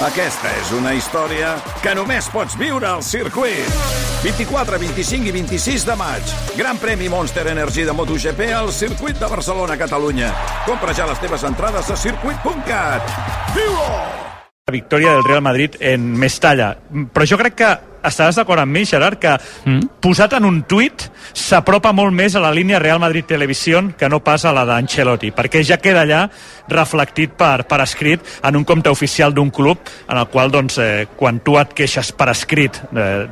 Aquesta és una història que només pots viure al circuit. 24, 25 i 26 de maig. Gran premi Monster Energy de MotoGP al circuit de Barcelona, Catalunya. Compra ja les teves entrades a circuit.cat. Viu-ho! La victòria del Real Madrid en Mestalla. Però jo crec que estaràs d'acord amb mi, Gerard, que mm. posat en un tuit s'apropa molt més a la línia Real Madrid Televisió que no pas a la d'Ancelotti, perquè ja queda allà reflectit per, per escrit en un compte oficial d'un club en el qual, doncs, eh, quan tu et queixes per escrit eh,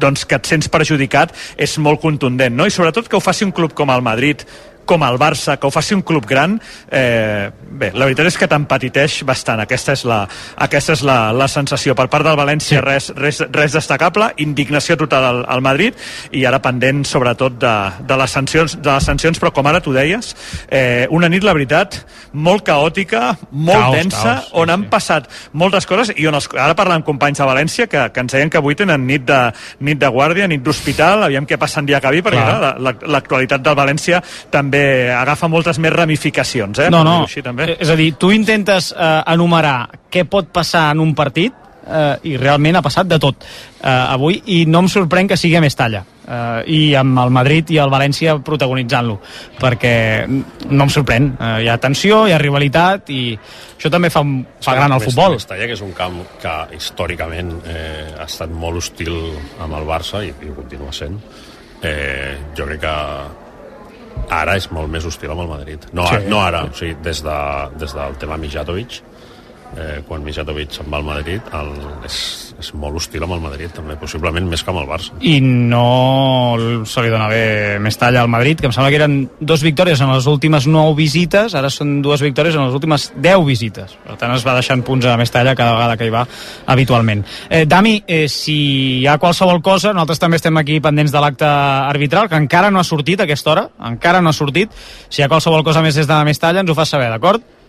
doncs que et sents perjudicat és molt contundent, no? I sobretot que ho faci un club com el Madrid, com el Barça, que ho faci un club gran, eh, bé, la veritat és que t'empatiteix bastant. Aquesta és, la, aquesta és la, la sensació. Per part del València, sí. res, res, res destacable, indignació total al, al Madrid i ara pendent, sobretot, de, de, les sancions, de les sancions, però com ara tu deies, eh, una nit, la veritat, molt caòtica, molt caos, densa, caos, sí, on han sí. passat moltes coses i on els, ara parlant amb companys de València que, que ens deien que avui tenen nit de, nit de guàrdia, nit d'hospital, aviam què passa en dia que vi, perquè l'actualitat del València també agafa moltes més ramificacions, eh? No, no, així, també. és a dir, tu intentes eh, enumerar què pot passar en un partit eh, i realment ha passat de tot eh, avui i no em sorprèn que sigui a Mestalla eh, i amb el Madrid i el València protagonitzant-lo perquè no em sorprèn, eh, hi ha tensió hi ha rivalitat i això també fa, fa gran el futbol Mestalla que és un camp que històricament eh, ha estat molt hostil amb el Barça i, i ho continua sent eh, jo crec que ara és molt més hostil amb el Madrid. No, sí. no ara, o sigui, des, de, des del tema Mijatovic, eh, quan Mijatovic se'n va al Madrid el, és, és molt hostil amb el Madrid també, possiblement més que amb el Barça. I no se li dona bé més talla al Madrid, que em sembla que eren dos victòries en les últimes 9 visites ara són dues victòries en les últimes 10 visites. Per tant es va deixant punts a més talla cada vegada que hi va habitualment. Eh, Dami, eh, si hi ha qualsevol cosa nosaltres també estem aquí pendents de l'acte arbitral que encara no ha sortit a aquesta hora encara no ha sortit, si hi ha qualsevol cosa més des de Mestalla ens ho fa saber, d'acord?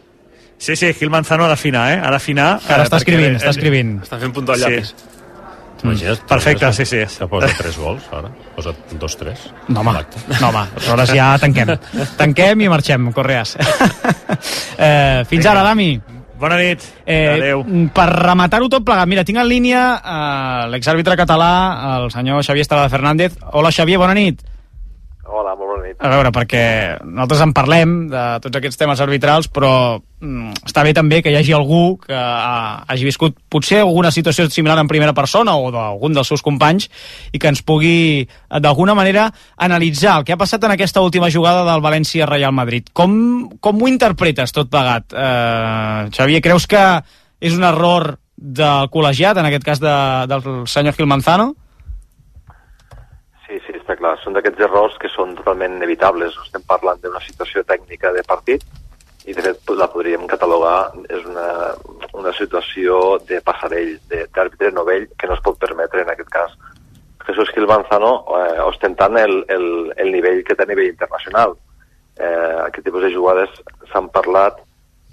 Sí, sí, Gil Manzano ha d'afinar, eh? Ha d'afinar. Ara està escrivint, està escrivint. Està fent punt al llapis. Sí. Mm. Perfecte, sí, sí. Se posa 3 gols, ara. Posa 2-3. No, home, no, home. Aleshores ja tanquem. Tanquem i marxem, Correas. eh, fins ara, Dami. Bona nit. Eh, Adéu. Per rematar-ho tot plegat, mira, tinc en línia eh, l'exàrbitre català, el senyor Xavier Estrada Fernández. Hola, Xavier, bona nit. Hola, molt bona nit. A veure, perquè nosaltres en parlem de tots aquests temes arbitrals, però mm, està bé també que hi hagi algú que ha, hagi viscut potser alguna situació similar en primera persona o d'algun dels seus companys i que ens pugui, d'alguna manera, analitzar el que ha passat en aquesta última jugada del València-Real Madrid. Com, com ho interpretes tot plegat? Eh, Xavier, creus que és un error del col·legiat, en aquest cas de, del senyor Gil Manzano? Són d'aquests errors que són totalment inevitables. Estem parlant d'una situació tècnica de partit i de fet la podríem catalogar, és una, una situació de passarell, d'àrbitre novell que no es pot permetre en aquest cas. Jesús Gil Manzano eh, ostentant el, el, el nivell que té a nivell internacional. Eh, aquest tipus de jugades s'han parlat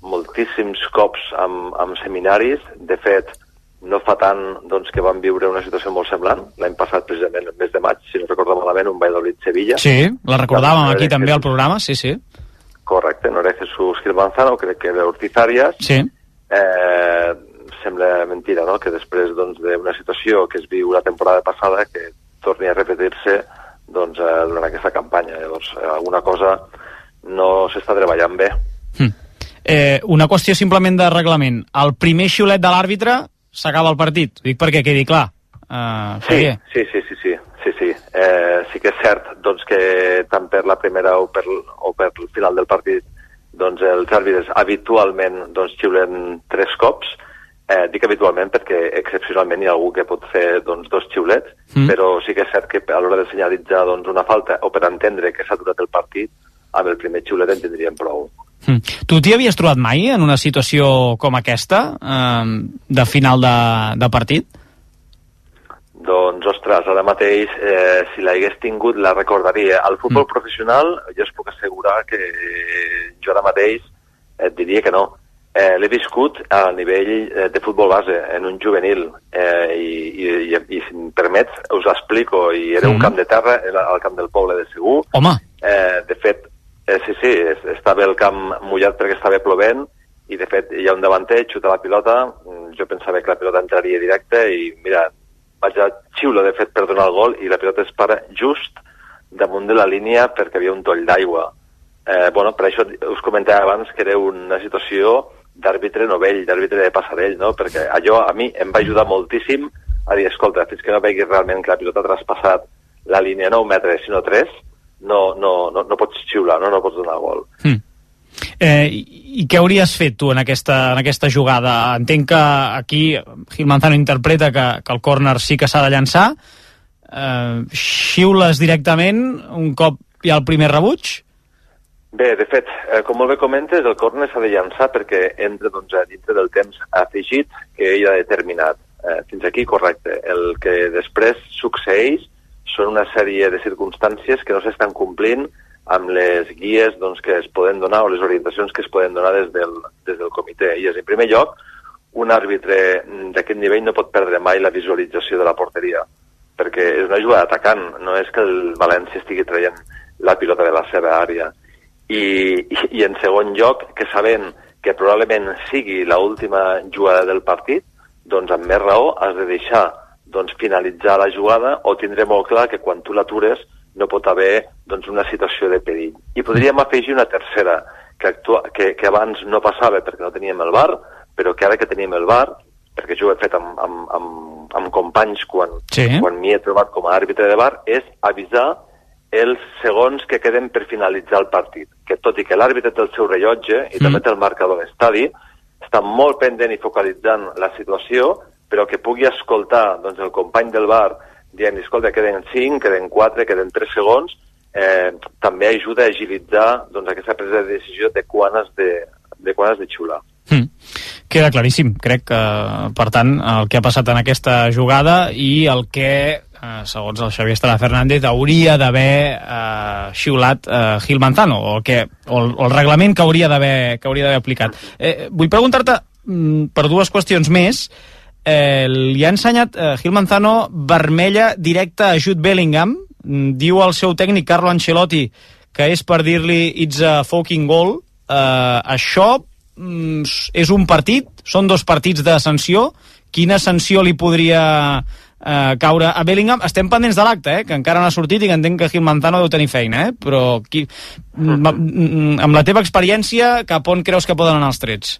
moltíssims cops amb, amb seminaris. De fet, no fa tant doncs, que vam viure una situació molt semblant. L'any passat, precisament, el mes de maig, si no recordo malament, un Valladolid-Sevilla. Sí, la recordàvem aquí també al programa, sí, sí. Correcte, no era Jesús Gil Manzano, crec que era Ortiz Arias. Sí. Eh, sembla mentira, no?, que després doncs, d'una situació que es viu la temporada passada, que torni a repetir-se doncs, eh, durant aquesta campanya. Llavors, eh, alguna cosa no s'està treballant bé. Hm. Eh, una qüestió simplement de reglament. El primer xiulet de l'àrbitre s'acaba el partit. Ho dic perquè quedi clar. Uh, sí, sí, sí, sí, sí, sí, sí. Eh, sí que és cert doncs, que tant per la primera o per, o per el final del partit doncs, els àrbitres habitualment doncs, xiulen tres cops, eh, dic habitualment perquè excepcionalment hi ha algú que pot fer doncs, dos xiulets, mm. però sí que és cert que a l'hora de senyalitzar doncs, una falta o per entendre que s'ha aturat el partit, amb el primer xiulet en tindríem prou. Mm. Tu t'hi havies trobat mai en una situació com aquesta, eh, de final de, de partit? Doncs, ostres, ara mateix, eh, si l'hagués tingut, la recordaria. Al futbol mm. professional, jo us puc assegurar que jo ara mateix et diria que no. Eh, L'he viscut a nivell eh, de futbol base, en un juvenil, eh, i, i, i, i si em permets, us explico, i era mm. un camp de terra, era al camp del poble de Segur. Home! Eh, de fet, Eh, sí, sí, estava el camp mullat perquè estava plovent i de fet hi ha un davanter, xuta la pilota, mm, jo pensava que la pilota entraria directa i, mira, vaig a xiulo, de fet, per donar el gol i la pilota es para just damunt de la línia perquè havia un toll d'aigua. Eh, bueno, per això us comentava abans que era una situació d'àrbitre novell, d'àrbitre de passarell, no? perquè allò a mi em va ajudar moltíssim a dir, escolta, fins que no veguis realment que la pilota ha traspassat la línia 9 metres, sinó 3, no, no, no, no pots xiular, no, no pots donar gol. Mm. Eh, i, què hauries fet tu en aquesta, en aquesta jugada? Entenc que aquí Gil Manzano interpreta que, que el córner sí que s'ha de llançar. Eh, xiules directament un cop hi ha el primer rebuig? Bé, de fet, eh, com molt bé comentes, el córner s'ha de llançar perquè entra doncs, a dintre del temps afegit que ell ha determinat. Eh, fins aquí, correcte. El que després succeeix són una sèrie de circumstàncies que no s'estan complint amb les guies doncs, que es poden donar o les orientacions que es poden donar des del, des del comitè. I és, en primer lloc, un àrbitre d'aquest nivell no pot perdre mai la visualització de la porteria, perquè és una jugada atacant, no és que el València estigui traient la pilota de la seva àrea. I, i, i en segon lloc, que sabent que probablement sigui l última jugada del partit, doncs amb més raó has de deixar doncs, finalitzar la jugada o tindré molt clar que quan tu l'atures no pot haver doncs, una situació de perill. I podríem afegir una tercera, que, actua, que, que abans no passava perquè no teníem el bar, però que ara que tenim el bar, perquè jo ho he fet amb, amb, amb, amb companys quan, sí. quan m'hi he trobat com a àrbitre de bar, és avisar els segons que queden per finalitzar el partit. Que tot i que l'àrbitre té el seu rellotge i mm. també té el marcador d'estadi, està molt pendent i focalitzant la situació, però que pugui escoltar doncs, el company del bar dient, escolta, queden 5, queden 4, queden 3 segons, eh, també ajuda a agilitzar doncs, aquesta presa de decisió de quan has de, de, quan has de xiular. Mm. Queda claríssim, crec que, per tant, el que ha passat en aquesta jugada i el que, eh, segons el Xavier Estela Fernández, hauria d'haver eh, xiulat eh, Gil Manzano, o el, que, o el, el reglament que hauria d'haver aplicat. Eh, vull preguntar-te mm, per dues qüestions més li ha ensenyat eh, Gil Manzano vermella directa a Jude Bellingham. Mm, diu el seu tècnic Carlo Ancelotti que és per dir-li it's a fucking goal. Eh, això mm, és un partit, són dos partits de sanció. Quina sanció li podria eh, caure a Bellingham. Estem pendents de l'acte, eh, que encara no ha sortit i que entenc que Gil Manzano deu tenir feina, eh? però qui, mm, amb la teva experiència, cap on creus que poden anar els trets?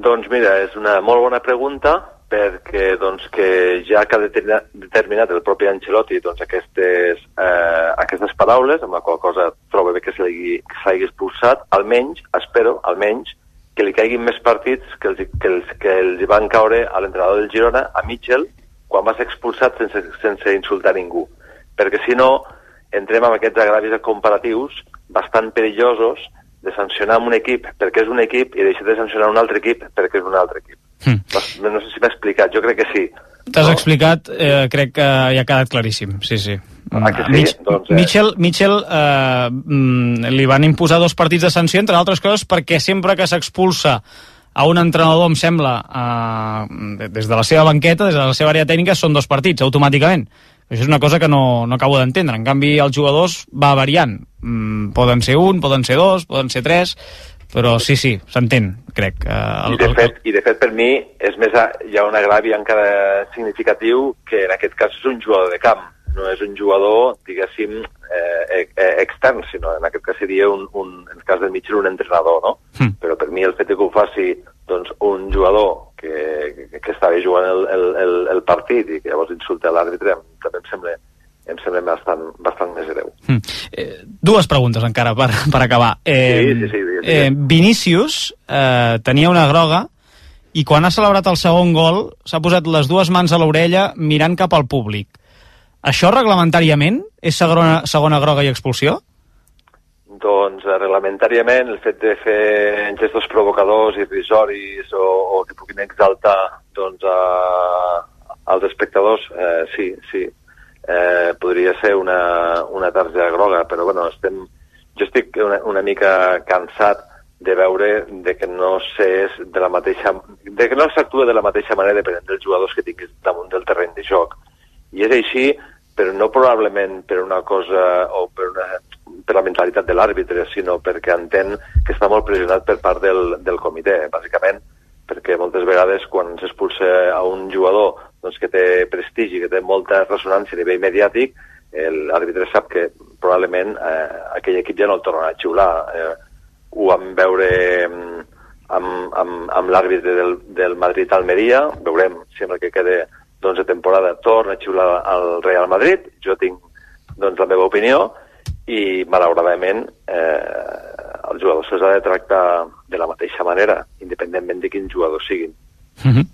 Doncs mira, és una molt bona pregunta perquè doncs, que ja que ha determinat el propi Ancelotti doncs, aquestes, eh, aquestes paraules, amb la qual cosa trobo bé que s'hagi expulsat, almenys, espero, almenys, que li caiguin més partits que els, que els, que els van caure a l'entrenador del Girona, a Mitchell, quan va ser expulsat sense, sense insultar ningú. Perquè si no, entrem amb aquests agravis comparatius bastant perillosos de sancionar un equip perquè és un equip i deixar de sancionar un altre equip perquè és un altre equip. Mm. No, no sé si m'he explicat, jo crec que sí. T'has no? explicat, eh, crec que ja ha quedat claríssim, sí, sí. Ah, que sí? Mich doncs, eh... Mitchell, Mitchell eh, mm, li van imposar dos partits de sanció, entre altres coses, perquè sempre que s'expulsa a un entrenador, em sembla, eh, des de la seva banqueta, des de la seva àrea tècnica, són dos partits, automàticament. Això és una cosa que no, no acabo d'entendre. En canvi, els jugadors va variant. Mm, poden ser un, poden ser dos, poden ser tres però sí, sí, s'entén, crec. Uh, el, I, de fet, I de fet, per mi, és més, hi ha un agravi encara significatiu que en aquest cas és un jugador de camp, no és un jugador, diguéssim, eh, eh, extern, sinó en aquest cas seria un, un en el cas del Mitchell, un entrenador, no? Mm. Però per mi el fet que ho faci doncs, un jugador que, que, que estava jugant el, el, el, el partit i que llavors insulta l'àrbitre també em sembla em sembla bastant, bastant més greu. Mm. Eh, dues preguntes encara per, per acabar. Eh, sí, sí, sí. sí, Eh, Vinícius eh, tenia una groga i quan ha celebrat el segon gol s'ha posat les dues mans a l'orella mirant cap al públic. Això reglamentàriament és segona, segona groga i expulsió? Doncs eh, reglamentàriament el fet de fer gestos provocadors i risoris o, o que puguin exaltar doncs, a, als espectadors, eh, sí, sí, eh, podria ser una, una targeta groga, però bueno, estem, jo estic una, una mica cansat de veure de que no s'és de la mateixa, de que no s'actua de la mateixa manera depenent dels jugadors que tinguis damunt del terreny de joc. I és així, però no probablement per una cosa o per, una, per la mentalitat de l'àrbitre, sinó perquè entén que està molt pressionat per part del, del comitè. Bàsicament, perquè moltes vegades quan s'expulsa a un jugador doncs, que té prestigi, que té molta ressonància a nivell mediàtic, l'àrbitre sap que probablement eh, aquell equip ja no el tornarà a xiular. Eh, ho vam veure mm, amb, amb, amb l'àrbitre del, del Madrid-Almeria, veurem el que queda doncs, de temporada torna a xiular al Real Madrid, jo tinc doncs, la meva opinió, i malauradament eh, els jugadors se'ls ha de tractar de la mateixa manera, independentment de quins jugadors siguin. Mm -hmm.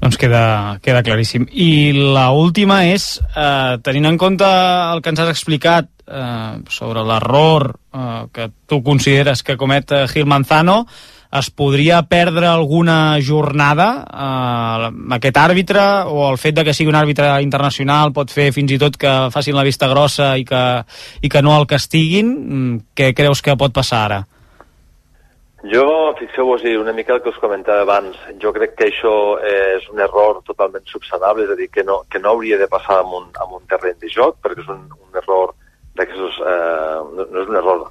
Doncs queda, queda claríssim. I la última és, eh, tenint en compte el que ens has explicat eh, sobre l'error eh, que tu consideres que comet eh, Gil Manzano, es podria perdre alguna jornada eh, aquest àrbitre o el fet de que sigui un àrbitre internacional pot fer fins i tot que facin la vista grossa i que, i que no el castiguin? Mm, què creus que pot passar ara? Jo, fixeu-vos una mica el que us comentava abans, jo crec que això és un error totalment subsanable, és a dir, que no, que no hauria de passar en un, en un terreny de joc, perquè és un, un error d'aquests, eh, no, no és un error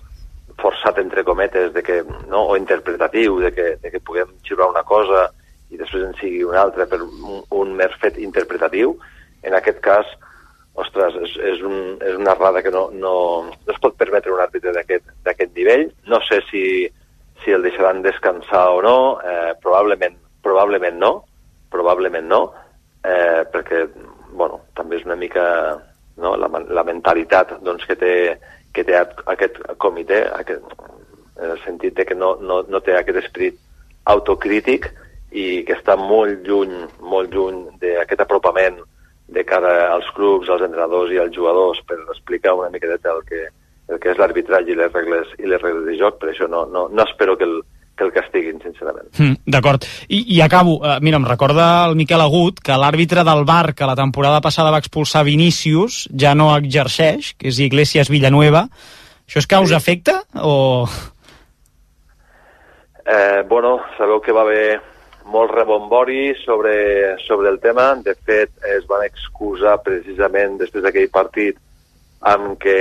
forçat entre cometes de que, no, o interpretatiu, de que, de que puguem xiular una cosa i després en sigui una altra per un, un mer fet interpretatiu. En aquest cas, ostres, és, és, un, és una errada que no, no, no es pot permetre un àrbitre d'aquest nivell. No sé si si el deixaran descansar o no, eh, probablement, probablement no, probablement no, eh, perquè bueno, també és una mica no, la, la mentalitat doncs, que, té, que té aquest comitè, aquest, en el sentit de que no, no, no té aquest esprit autocrític i que està molt lluny, molt lluny d'aquest apropament de cara als clubs, als entrenadors i als jugadors per explicar una miqueta el que, el que és l'arbitratge i les regles i les regles de joc, per això no, no, no espero que el, que el castiguin, sincerament. Mm, D'acord. I, I acabo. Uh, mira, em recorda el Miquel Agut que l'àrbitre del Bar que la temporada passada va expulsar Vinícius ja no exerceix, que és Iglesias Villanueva. Això és causa sí. efecte o...? Eh, bueno, sabeu que va haver molt rebombori sobre, sobre el tema. De fet, es van excusar precisament després d'aquell partit amb què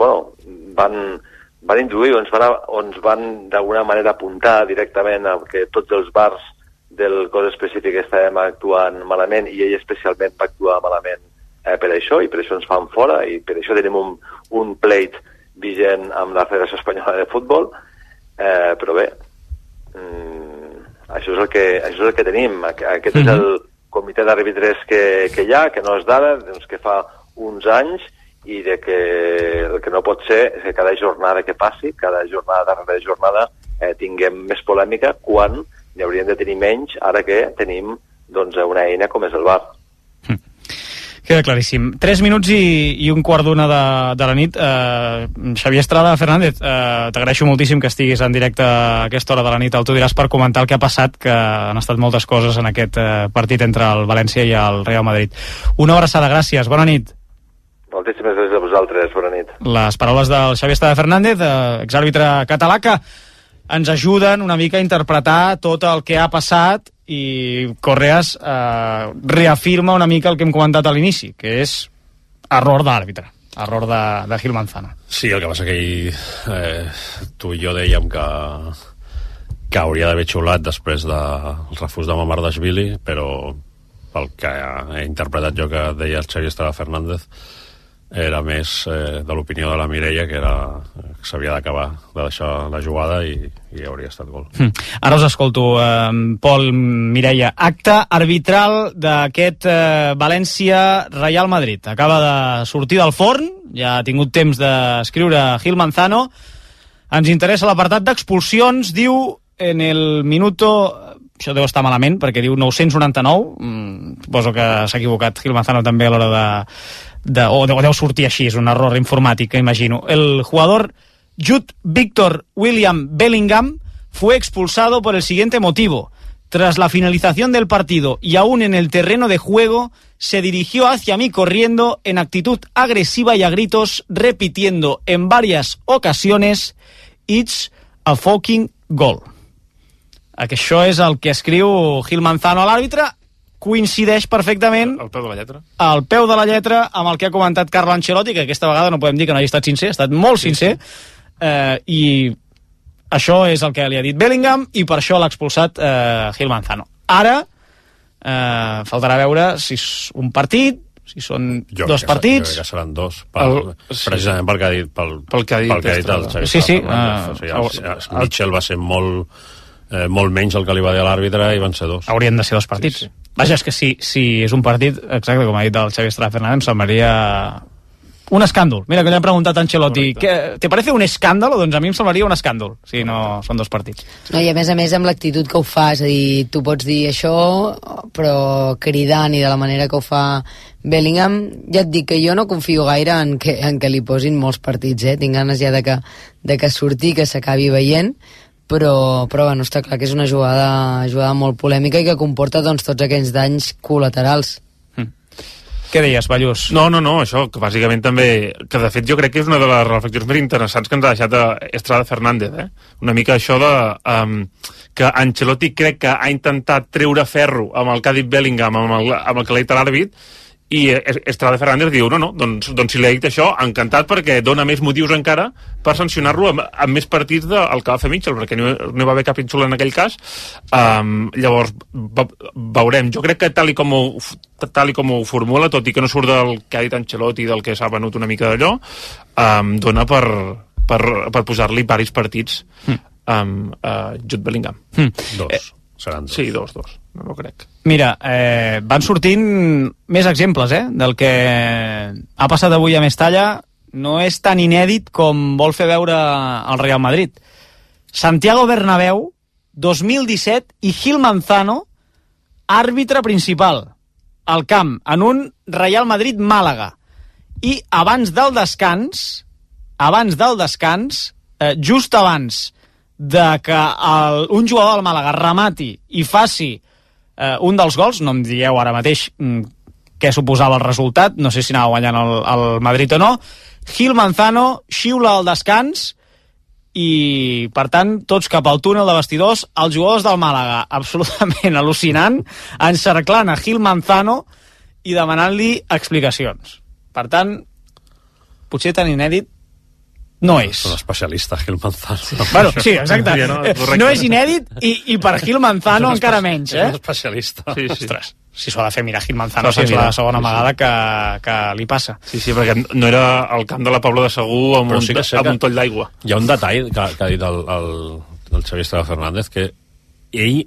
bueno, van, van introduir o ens van, o ens van d'alguna manera apuntar directament a que tots els bars del cos específic estàvem actuant malament i ell especialment va actuar malament eh, per això i per això ens fan fora i per això tenim un, un plate vigent amb la Federació Espanyola de Futbol eh, però bé mm, això, és el que, això és el que tenim aquest mm -hmm. és el comitè d'àrbitres que, que hi ha, que no és d'ara, doncs que fa uns anys i de que el que no pot ser és que cada jornada que passi, cada jornada darrere jornada, eh, tinguem més polèmica quan n'hi hauríem de tenir menys ara que tenim doncs, una eina com és el bar. Hm. Queda claríssim. Tres minuts i, i un quart d'una de, de la nit. Eh, Xavier Estrada Fernández, eh, t'agraeixo moltíssim que estiguis en directe a aquesta hora de la nit al Tu diràs per comentar el que ha passat, que han estat moltes coses en aquest eh, partit entre el València i el Real Madrid. Una abraçada, gràcies. Bona nit. Moltíssimes gràcies a vosaltres, bona nit. Les paraules del Xavier Estada Fernández, eh, exàrbitre català, que ens ajuden una mica a interpretar tot el que ha passat i Correas eh, reafirma una mica el que hem comentat a l'inici, que és error d'àrbitre, error de, de Gil Manzano. Sí, el que passa que ahir eh, tu i jo dèiem que, que hauria d'haver xulat després del de refús de Mamardashvili, però pel que he interpretat jo que deia el Xavier Estrada Fernández, era més eh, de l'opinió de la Mireia que era que s'havia d'acabar de deixar la jugada i, i hauria estat gol. Mm. Ara us escolto, eh, Pol Mireia. Acte arbitral d'aquest eh, València-Real Madrid. Acaba de sortir del forn, ja ha tingut temps d'escriure Gil Manzano. Ens interessa l'apartat d'expulsions, diu en el minuto això deu estar malament perquè diu 999 mm, suposo que s'ha equivocat Gil Manzano també a l'hora de, de, o, o deu sortir així, un error informàtic, imagino. El jugador Jude Victor William Bellingham fue expulsado por el siguiente motivo. Tras la finalización del partido y aún en el terreno de juego, se dirigió hacia mí corriendo en actitud agresiva y a gritos, repitiendo en varias ocasiones It's a fucking goal. Això és el que escriu Gil Manzano a l'àrbitre coincideix perfectament al peu de la lletra al peu de la lletra amb el que ha comentat Carlo Ancelotti que aquesta vegada no podem dir que no hagi estat sincer ha estat molt sincer eh, i això és el que li ha dit Bellingham i per això l'ha expulsat eh, Gil Manzano. Ara eh, faltarà veure si és un partit, si són Jo dos que, partits... Jo crec que seran dos, pel, El- sí. precisament pel que ha dit, pel, Pel que ha dit pel que ha dit el. Xavi Sí, sí, Fernández. o sigui, el- el, el, Mitchell va ser molt, eh, molt menys el que li va dir a l'àrbitre i van ser dos. haurien de ser dos partits. Sí, sí. Vaja, és que si, si és un partit, exacte, com ha dit el Xavi Estrada Fernández, em semblaria un escàndol. Mira, que li han preguntat a Ancelotti, què, ¿te parece un escàndol? Doncs a mi em semblaria un escàndol, si no són dos partits. No, I a més a més amb l'actitud que ho fa, és a dir, tu pots dir això, però cridant i de la manera que ho fa Bellingham, ja et dic que jo no confio gaire en que, en que li posin molts partits, eh? tinc ganes ja de que, de que surti, que s'acabi veient, però, però bueno, està clar que és una jugada, jugada molt polèmica i que comporta doncs, tots aquells danys col·laterals. Què deies, Ballús? No, no, no, això, que bàsicament també... Que de fet jo crec que és una de les reflexions més interessants que ens ha deixat eh, Estrada Fernández, eh? Una mica això de... Um, que Ancelotti crec que ha intentat treure ferro amb el que ha dit Bellingham, amb el, amb el que l'ha dit l'àrbit, i Es- Estrada Fernández diu, no, no, doncs, doncs si li ha dit això, encantat perquè dona més motius encara per sancionar-lo amb, amb més partits del que va fer Mitchell, perquè no, no hi va haver cap insult en aquell cas. Um, llavors, ve, veurem. Jo crec que tal i, com ho, tal i com ho formula, tot i que no surt del que ha dit Ancelotti i del que s'ha venut una mica d'allò, um, dona per, per, per posar-li varis partits um, a Jude Bellingham. Dos. Seran dos. Sí, dos, dos. No, no crec. Mira, eh, van sortint més exemples eh, del que ha passat avui a Mestalla. No és tan inèdit com vol fer veure el Real Madrid. Santiago Bernabéu, 2017, i Gil Manzano, àrbitre principal al camp, en un Real Madrid-Màlaga. I abans del descans, abans del descans, eh, just abans de que el, un jugador del Màlaga remati i faci eh, un dels gols, no em digueu ara mateix mm, què suposava el resultat, no sé si anava guanyant el, el Madrid o no, Gil Manzano xiula al descans i, per tant, tots cap al túnel de vestidors, els jugadors del Màlaga, absolutament al·lucinant, encerclant a Gil Manzano i demanant-li explicacions. Per tant, potser tan inèdit no és. És un especialista, Gil Manzano. Bueno, sí, exacte. Sí, no, Eh. No és inèdit i, i per Gil Manzano encara menys, És eh? un especialista. Sí, sí. Ostres, si s'ho ha de fer mirar Gil Manzano, S'ho ha si és la segona Sí, sí. vegada que, que li passa. Sí, sí, perquè no era el camp de la Pobla de Segur amb, Però un, sí que amb que- un toll d'aigua. Hi ha un detall que, que ha dit el, el, el Xavier Estrada Fernández, que ell,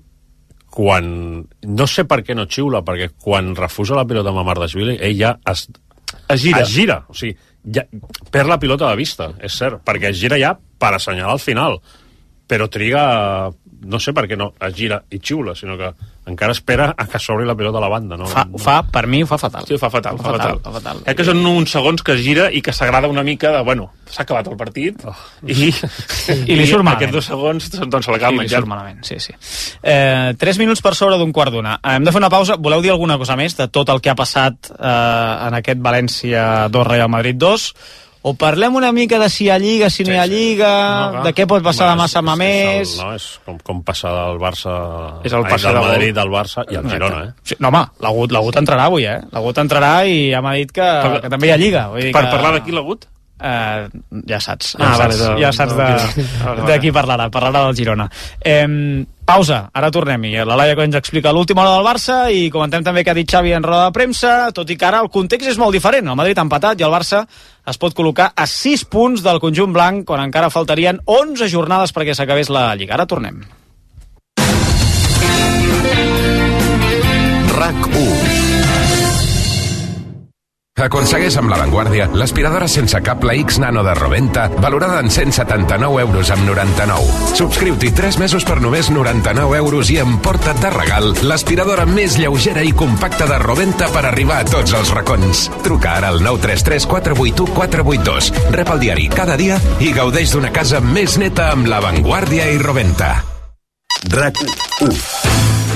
quan... No sé per què no xiula, perquè quan refusa la pilota amb Amardashvili, ell ja es, Es gira. es gira. O sigui, ja, perd la pilota de vista, és cert, perquè es gira ja per assenyalar el final. Però triga... No sé per què no es gira i xiula, sinó que encara espera a que s'obri la pilota a la banda. No, Fa, no. fa, per mi ho fa fatal. Sí, ho fa fatal, Ho fa fatal. fa fatal. Crec que són uns segons que es gira i que s'agrada una mica de, bueno, s'ha acabat el partit Oh. i, I li surt malament. aquests dos segons doncs se Sí, l'acaba li menjant. malament, sí, sí. Eh, tres minuts per sobre d'un quart d'una. Eh, Hem de fer una pausa. Voleu dir alguna cosa més de tot el que ha passat eh, en aquest València 2 Real Madrid 2? O parlem una mica de si hi ha Lliga, si no hi ha Lliga, No, de què pot passar demà a és- Mamés... És, el, no, és com, com passar del Barça... És el passe del. Madrid, del Barça i el Girona, eh? Sí, no, home, l'Agut l'Agut entrarà avui, eh? L'Agut entrarà i ja m'ha dit que, Per- que també hi ha Lliga. Vull dir Per que, parlar d'aquí l'hagut? Eh, ja saps, Ah, ja vale, saps, de- ja saps de- de, vale, de, vale. qui parlarà, parlarà del Girona. Eh, pausa, ara tornem-hi. La Laia que ens explica l'última hora del Barça i comentem també que ha dit Xavi en roda de premsa, tot i que ara el context és molt diferent. El Madrid ha empatat i el Barça es pot col·locar a 6 punts del conjunt blanc quan encara faltarien 11 jornades perquè s'acabés la Lliga. Ara tornem. RAC 1 Aconsegueix amb l'avantguàrdia l'aspiradora sense cable X Nano de Roventa valorada en 179 euros amb 99. Subscriu-t'hi 3 mesos per només 99 euros i emporta't de regal l'aspiradora més lleugera i compacta de Roventa per arribar a tots els racons. Truca ara al 933 481 482. Rep el diari cada dia i gaudeix d'una casa més neta amb l'avantguàrdia i Roventa. RAC 1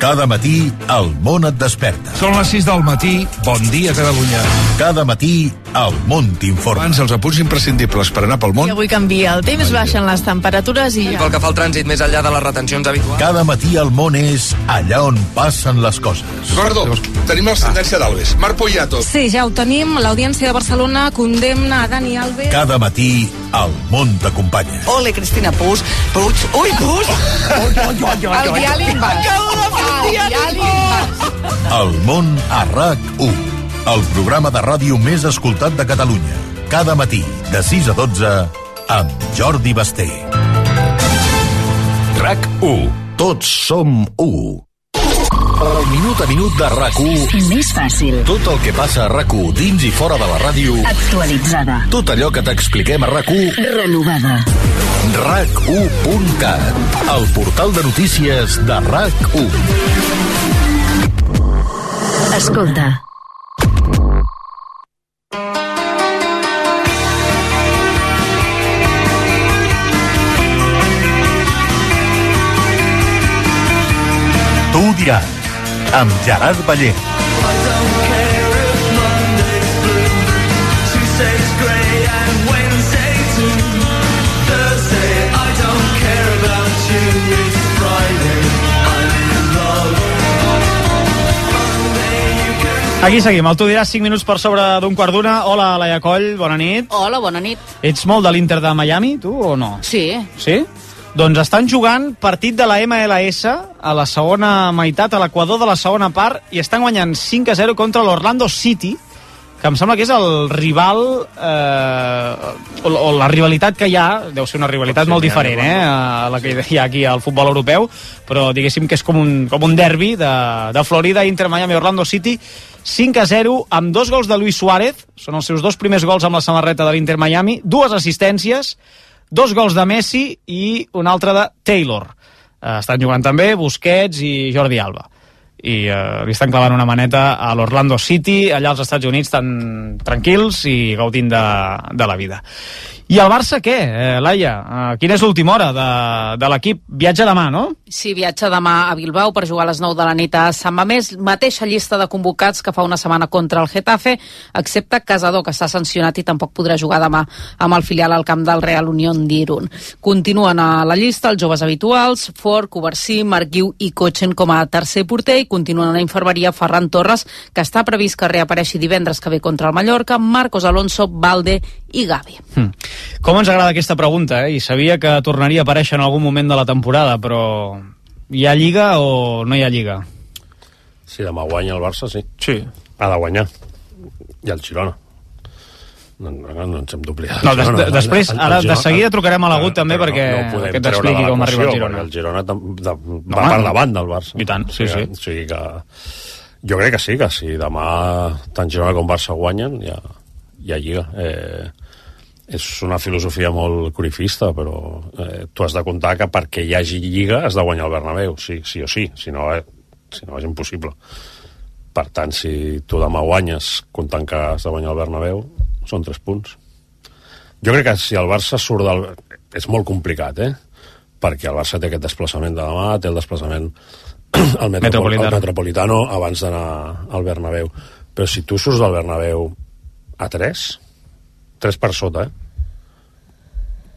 Cada matí el món et desperta. Són les 6 del matí. Bon dia, Catalunya. Cada matí El món t'informa. Abans els apunts imprescindibles per anar pel món. I avui canvia el temps, baixen les temperatures i ja... Pel que fa al trànsit més enllà de les retencions habituals. Cada matí el món és allà on passen les coses. Perdó, tenim la sentència d'Alves. Marc Poyato. Sí, ja ho tenim. L'Audiència de Barcelona condemna a Dani Alves. Cada matí el món t'acompanya. Ole, Cristina Puig. Puig. Ui, Puig! El diàleg va. Acabo de fer el diàleg El món a RAC1. El programa de ràdio més escoltat de Catalunya. Cada matí, de 6 a 12, amb Jordi Basté. RAC1. Tots som 1. El minut a minut de RAC1. Més fàcil. Tot el que passa a RAC1 dins i fora de la ràdio. Actualitzada. Tot allò que t'expliquem a RAC1. Renovada. RAC1.cat. El portal de notícies de RAC1. Escolta. Tu ho diràs, amb Gerard Ballé. Aquí seguim, el tu diràs 5 minuts per sobre d'un quart d'una. Hola, Laia Coll, bona nit. Hola, bona nit. Ets molt de l'Inter de Miami, tu, o no? Sí. Sí? Doncs estan jugant partit de la MLS a la segona meitat, a l'equador de la segona part, i estan guanyant 5 a 0 contra l'Orlando City, que em sembla que és el rival eh, o, o la rivalitat que hi ha, deu ser una rivalitat Sí, molt diferent eh, a la que hi ha aquí al futbol europeu, però diguéssim que és com un, com un derbi de, de Florida, Inter Miami, Orlando City 5 a 0, amb dos gols de Luis Suárez, són els seus dos primers gols amb la samarreta de l'Inter Miami, dues assistències, dos gols de Messi i un altre de Taylor. Eh, estan jugant també Busquets i Jordi Alba i eh, li estan clavant una maneta a l'Orlando City, allà als Estats Units tan tranquils i gaudint de, de la vida. I el Barça què, eh, Laia? Eh, quina és l'última hora de, de l'equip? Viatge demà, no? Sí, viatja demà a Bilbao per jugar a les 9 de la nit a Sant Mamés. Mateixa llista de convocats que fa una setmana contra el Getafe, excepte Casador, que s'ha sancionat i tampoc podrà jugar demà amb el filial al camp del Real Unión d'Irun. Continuen a la llista els joves habituals, Ford, Coversí, Marquiu i Cotxen com a tercer porter i continuen a la infermeria Ferran Torres, que està previst que reapareixi divendres que ve contra el Mallorca, Marcos Alonso, Valde i Gavi. Hm. Com ens agrada aquesta pregunta, eh? I sabia que tornaria a aparèixer en algun moment de la temporada, però hi ha Lliga o no hi ha Lliga? Si demà guanya el Barça, sí. Sí. Ha de guanyar. I el Girona. No, no, no ens hem d'oblidar. No, des, Girona. de, després, El- el ara de Girona- seguida trucarem a l'agut també perquè no, no que ens treure expliqui de com arriba el Girona. El Girona tam- de, va home, per davant del Barça. I tant, sí, o sigui, sí. O sigui que jo crec que sí, que si demà tant Girona com Barça guanyen, ja, ja lliga. Eh, és una filosofia molt corifista, però eh, tu has de comptar que perquè hi hagi lliga has de guanyar el Bernabéu, sí, sí o sí, si no, eh, si no és impossible. Per tant, si tu demà guanyes comptant que has de guanyar el Bernabéu, són tres punts. Jo crec que si el Barça surt del... És molt complicat, eh? Perquè el Barça té aquest desplaçament de demà, té el desplaçament al Metropol Metropolitano. al Metropolitano abans d'anar al Bernabéu. Però si tu surts del Bernabéu a 3, 3 per sota, eh?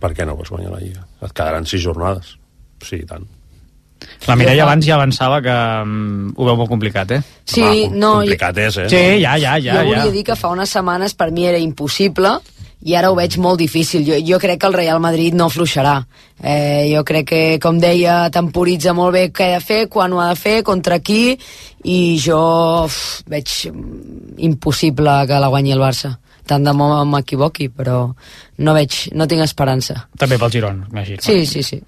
Per què no pots guanyar la Lliga? Et quedaran 6 jornades. Sí, tant. La Mireia abans ja avançava que um, ho veu molt complicat, eh? Sí, Home, com- no, complicat és, eh? Sí, ja, ja, ja. jo volia ja. dir que fa unes setmanes per mi era impossible i ara ho veig molt difícil. Jo, jo crec que el Real Madrid no afluixarà. Eh, jo crec que, com deia, temporitza molt bé què ha de fer, quan ho ha de fer, contra qui, i jo uf, veig mm, impossible que la guanyi el Barça. Tant de bo m'equivoqui, però no veig, no tinc esperança. També pel Girona, imagino. Sí, sí, sí.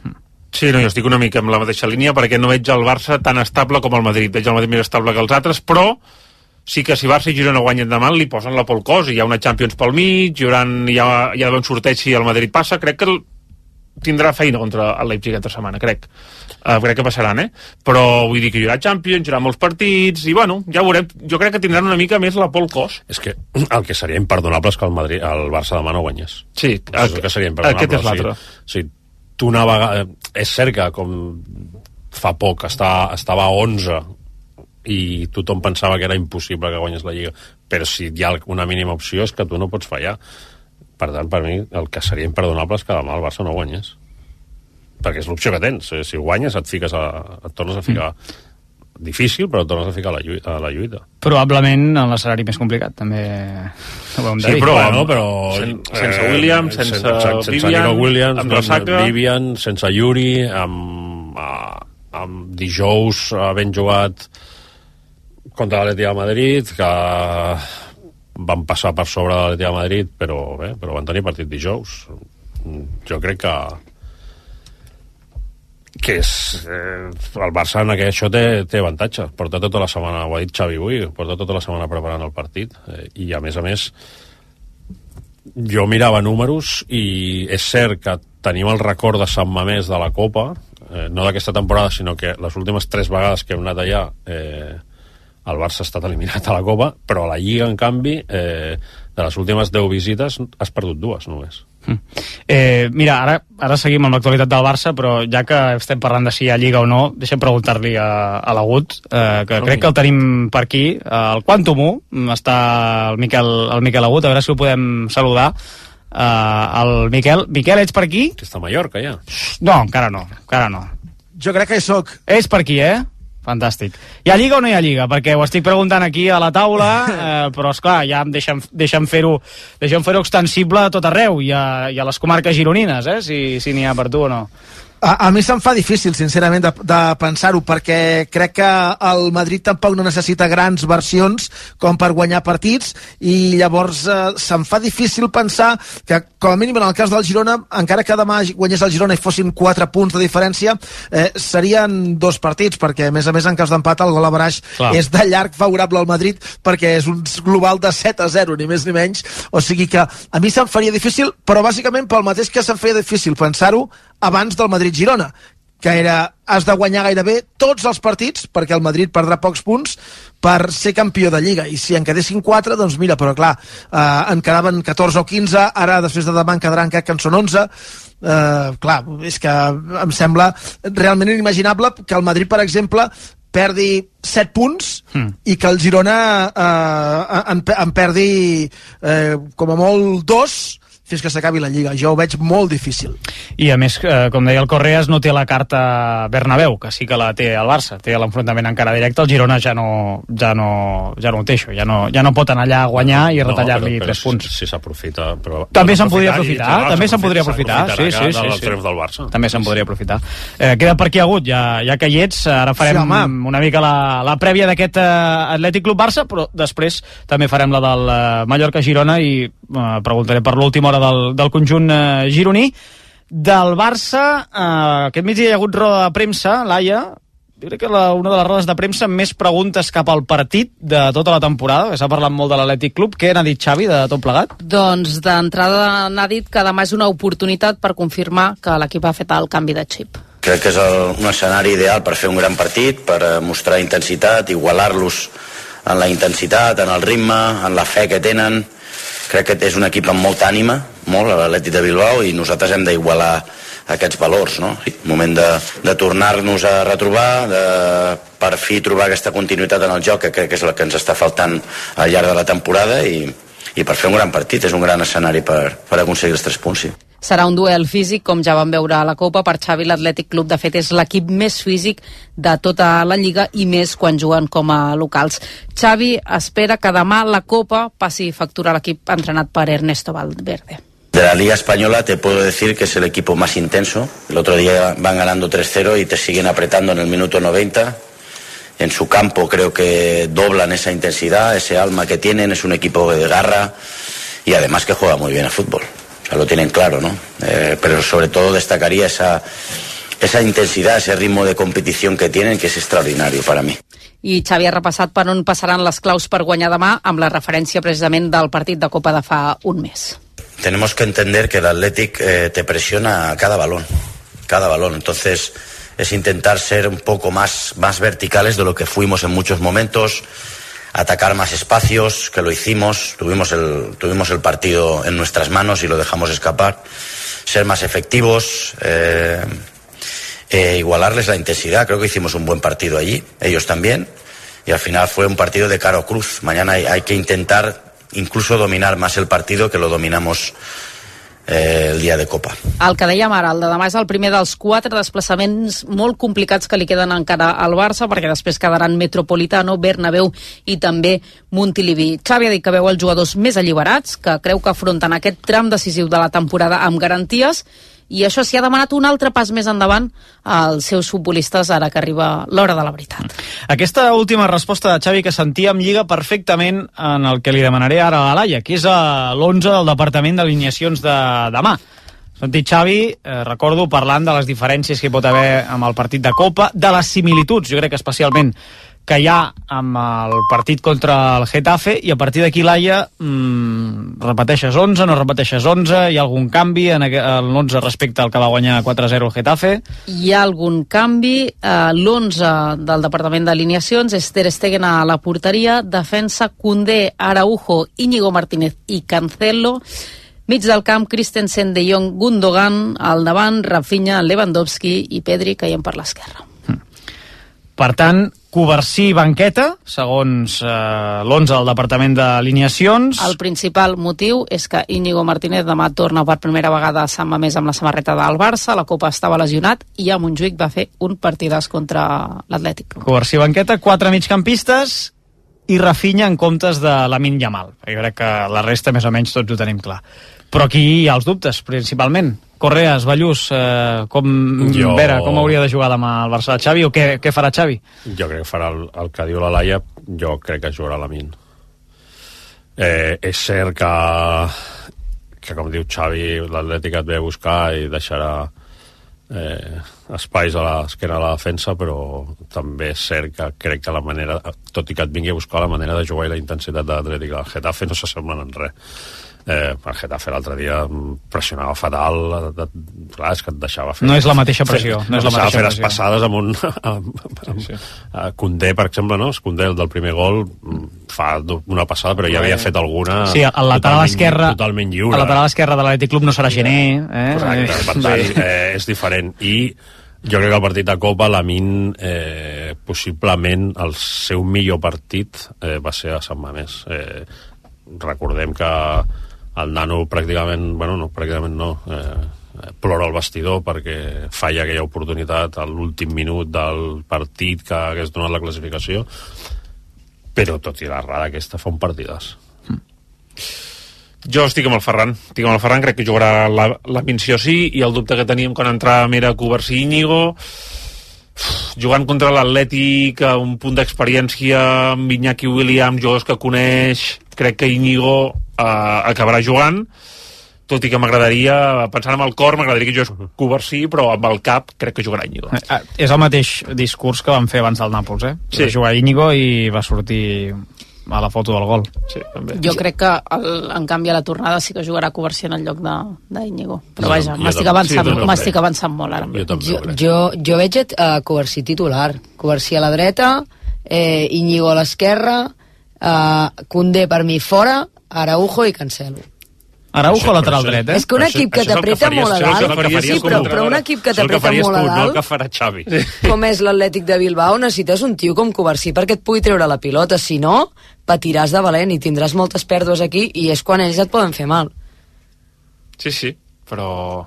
Sí, no, jo estic una mica amb la mateixa línia perquè no veig el Barça tan estable com el Madrid. Veig el Madrid més estable que els altres, però sí que si Barça i Girona guanyen demà li posen la pel cos i hi ha una Champions pel mig, hi, haurà, hi, ha, hi ha d'haver un sorteig si el Madrid passa, crec que el, tindrà feina contra el Leipzig aquesta setmana, crec. Uh, crec que passaran, eh? Però vull dir que hi haurà Champions, hi haurà molts partits, i bueno, ja veurem. Jo crec que tindran una mica més la por al cos. És que el que seria imperdonable és que el, Madrid, el Barça demà no guanyés. Sí, Això és el que seria imperdonable. aquest és l'altre. O sigui, o sigui, tu una vegada... És cert que com fa poc està, estava a 11 i tothom pensava que era impossible que guanyés la Lliga però si hi ha una mínima opció és que tu no pots fallar. Per tant, per mi, el que seria imperdonable és que demà el Barça no guanyés. Perquè és l'opció que tens. Eh, si guanyes et fiques a, et tornes a ficar mm. Difícil però tornes a ficar a la, lluita, a la lluita Probablement en l'escenari més complicat, també ho hem de Sí, dir. però, Bueno, no, però... sen- sense Williams, sense sense Vivian, Nico Williams, amb ressaca. Vivian, sense Yuri, amb, a- amb dijous havent jugat contra l'Atlètic de Madrid, que van passar per sobre de l'Atlètic de Madrid, però bé, però van tenir partit dijous. Jo crec que que és, eh, el Barça en aquest, això té, té avantatge. Porta tota la setmana, ho ha dit Xavi avui porta tota la setmana preparant el partit eh, i a més a més jo mirava números i és cert que tenim el record de Sant Mamés de la Copa eh, no d'aquesta temporada sinó que les últimes tres vegades que hem anat allà eh, el Barça ha estat eliminat a la Copa però a la Lliga en canvi eh, de les últimes 10 visites has perdut dues només Eh, mira, ara, ara seguim amb l'actualitat del Barça, però ja que estem parlant de si hi ha Lliga o no, deixa'm preguntar-li a, a l'Agut, eh, que crec que el tenim per aquí, eh, el Quantum 1, està el Miquel, el Miquel Agut, a veure si el podem saludar. Eh, el Miquel, Miquel, ets per aquí? Que està a Mallorca, ja. No, encara no, encara no. Jo crec que hi soc. És per aquí, eh? Fantàstic. Hi ha Lliga o no hi ha Lliga? Perquè ho estic preguntant aquí a la taula, eh, però és clar, ja em deixen, deixen fer-ho deixen fer extensible a tot arreu i a, i a les comarques gironines, eh? si, si n'hi ha per tu o no. A, a mi se'm fa difícil, sincerament, de, de pensar-ho, perquè crec que el Madrid tampoc no necessita grans versions com per guanyar partits, i llavors eh, se'm fa difícil pensar que, com a mínim en el cas del Girona, encara que demà guanyés el Girona i fossin 4 punts de diferència, eh, serien dos partits, perquè, a més a més, en cas d'empat, el gol a Baraix Clar. és de llarg favorable al Madrid, perquè és un global de 7 a 0, ni més ni menys, o sigui que a mi se'm faria difícil, però bàsicament pel mateix que se'm feia difícil pensar-ho abans del Madrid-Girona, que era has de guanyar gairebé tots els partits perquè el Madrid perdrà pocs punts per ser campió de Lliga i si en quedessin 4, doncs mira, però clar eh, en quedaven 14 o 15 ara després de demà en quedaran crec que en són 11 eh, clar, és que em sembla realment inimaginable que el Madrid, per exemple perdi 7 punts Hmm. i que el Girona eh, en, en perdi eh, com a molt dos fins que s'acabi la Lliga. Jo ho veig molt difícil. I a més, eh, com deia el Correas, no té la carta Bernabéu, que sí que la té el Barça, té l'enfrontament encara directe, el Girona ja no, ja no, ja no ho té això, ja no, ja no pot anar allà a guanyar i retallar-li però tres punts. Si, si s'aprofita... Però, També se'n aprofitar podria i- aprofitar, no, també se'n podria aprofitar, sí, sí, sí. del sí. del Barça. També se'n podria aprofitar. Eh, queda per aquí agut, ja, ja que hi ets, ara farem Sí, home. una mica la, la prèvia d'aquest eh, Atlètic Club Barça, però després també farem la del eh, Mallorca-Girona i eh, preguntaré per l'última hora del, del conjunt eh, gironí. Del Barça, eh, aquest migdia hi ha hagut roda de premsa, Laia, jo crec que la, una de les rodes de premsa amb més preguntes cap al partit de tota la temporada, que s'ha parlat molt de l'Atlètic Club. Què n'ha dit Xavi de tot plegat? Doncs d'entrada n'ha dit que demà és una oportunitat per confirmar que l'equip ha fet el canvi de xip. Crec que és el, un escenari ideal per fer un gran partit, per eh, mostrar intensitat, igualar-los en la intensitat, en el ritme, en la fe que tenen. Crec que és un equip amb molta ànima, molt, a l'Atlètic de Bilbao, i nosaltres hem d'igualar aquests valors, no? Moment de, de tornar-nos a retrobar, de per fi trobar aquesta continuïtat en el joc, que crec que és la que ens està faltant al llarg de la temporada, i, i per fer un gran partit, és un gran escenari per, per aconseguir els tres punts, sí. Serà un duel físic, com ja vam veure a la Copa. Per Xavi, l'Atlètic Club, de fet, és l'equip més físic de tota la Lliga i més quan juguen com a locals. Xavi espera que demà la Copa passi factura a l'equip entrenat per Ernesto Valverde. De la Liga Española te puedo decir que es el equipo más intenso. El otro día van ganando 3-0 y te siguen apretando en el minuto 90. En su campo creo que doblan esa intensidad, ese alma que tienen. Es un equipo de garra y además que juega muy bien al fútbol. O sea, lo tienen claro, ¿no? Eh, pero sobre todo destacaría esa, esa intensidad, ese ritmo de competición que tienen, que es extraordinario para mí. I Xavi ha repassat per on passaran les claus per guanyar demà amb la referència precisament del partit de Copa de fa un mes. tenemos que entender que el Athletic eh, te presiona a cada balón, cada balón. Entonces es intentar ser un poco más, más verticales de lo que fuimos en muchos momentos, atacar más espacios, que lo hicimos, tuvimos el, tuvimos el partido en nuestras manos y lo dejamos escapar, ser más efectivos, eh, eh, igualarles la intensidad. Creo que hicimos un buen partido allí, ellos también. y al final fue un partido de caro cruz. Mañana hay, hay que intentar incluso dominar más el partido que lo dominamos eh, el dia de Copa. El que dèiem ara, el de demà és el primer dels quatre desplaçaments molt complicats que li queden encara al Barça, perquè després quedaran Metropolitano, Bernabéu i també Montilivi. Xavi ha dit que veu els jugadors més alliberats, que creu que afronten aquest tram decisiu de la temporada amb garanties, i això s'hi ha demanat un altre pas més endavant als seus futbolistes ara que arriba l'hora de la veritat. Aquesta última resposta de Xavi que sentíem lliga perfectament en el que li demanaré ara a la Laia, que és l'11 del Departament d'Alineacions de demà. Sentit Xavi, eh, recordo parlant de les diferències que hi pot haver amb el partit de Copa, de les similituds, jo crec que especialment que hi ha amb el partit contra el Getafe i a partir d'aquí Laia mmm, repeteixes 11, no repeteixes 11 hi ha algun canvi en l'11 respecte al que va guanyar 4-0 el Getafe? Hi ha algun canvi eh, l'11 del Departament d'Alineacions és Ter Stegen a la porteria defensa Koundé, Araujo, Íñigo Martínez i Cancelo. Mig del camp, Christensen, De Jong, Gundogan, al davant, Rafinha, Lewandowski i Pedri caient per l'esquerra. Per tant, Coversí banqueta, segons eh, l'11 del Departament d'Alineacions. El principal motiu és que Íñigo Martínez demà torna per primera vegada a Sant Mamés amb la samarreta del Barça, la Copa estava lesionat i a Montjuïc va fer un partidàs contra l'Atlètic. Coversí banqueta, quatre migcampistes i Rafinha en comptes de Lamin Yamal. Jo crec que la resta més o menys tots ho tenim clar. Però aquí hi ha els dubtes, principalment. Correas, Ballús, eh, com, Jo- Vera, com hauria de jugar demà el Barça de Xavi o què, què farà Xavi? Jo crec que farà el, el que diu la Laia, jo crec que jugarà la Min. Eh, és cert que, que, com diu Xavi, l'Atlètic et ve a buscar i deixarà eh, espais a l'esquena de la defensa, però també és cert que crec que la manera, tot i que et vingui a buscar la manera de jugar i la intensitat de l'Atlètic al Getafe no s'assemblen en res. Eh, el Getafe l'altre dia pressionava fatal, de, de, clar, és que et deixava fer... No és la mateixa pressió, no és la mateixa fer les pressió. passades amb un... Amb, amb, sí, sí. Uh, Condé, per exemple, no? Condé, el del primer gol, mm, fa una passada, però ja havia fet alguna... Sí, el lateral esquerre, Totalment lliure. el lateral esquerre de l'Atlètic Club no serà Gené. Eh? Correcte, per tant, Sí. eh, és diferent. I jo crec que el partit de Copa, la Min, eh, possiblement el seu millor partit eh, va ser a Sant Mamés. Eh, recordem que el nano pràcticament, bueno, no, pràcticament no, eh, plora al vestidor perquè falla aquella oportunitat a l'últim minut del partit que hagués donat la classificació però tot i l'errada aquesta fa un partidàs Jo estic amb el Ferran. Estic amb el Ferran, crec que jugarà la, la Minció sí, i el dubte que teníem quan entràvem era Covarsí i Íñigo. Jugant contra l'Atlètic a un punt d'experiència amb Iñaki Williams, jugadors que coneix, crec que Íñigo eh, acabarà jugant tot i que m'agradaria, pensant amb el cor, m'agradaria que jo Covarsí, però amb el cap crec que jugarà Íñigo. Eh, és el mateix discurs que van fer abans del Nàpols, eh? Sí. Va jugar Íñigo i va sortir a la foto del gol. Sí, també. Jo crec que, el, en canvi, a la tornada sí que jugarà Covarsí en el lloc de- d'Iñigo. Però Jo vaja, jo m'estic avançant, sí, jo m'estic avançant molt ara. Jo, jo, jo veig a Covarsí titular. Covarsí a la dreta, eh, Íñigo a l'esquerra, eh, Condé per mi fora, Araujo i Cancelo. Araujo lateral dret, eh? És que un equip que t'apreta molt a dalt, sí, però, però un equip que t'apreta molt a No el que dalt, farà Xavi. com és l'Atlètic de Bilbao, necessites un tio com Covarsí perquè et pugui treure la pilota, si no, patiràs de valent i tindràs moltes pèrdues aquí i és quan ells et poden fer mal. Sí, sí, però...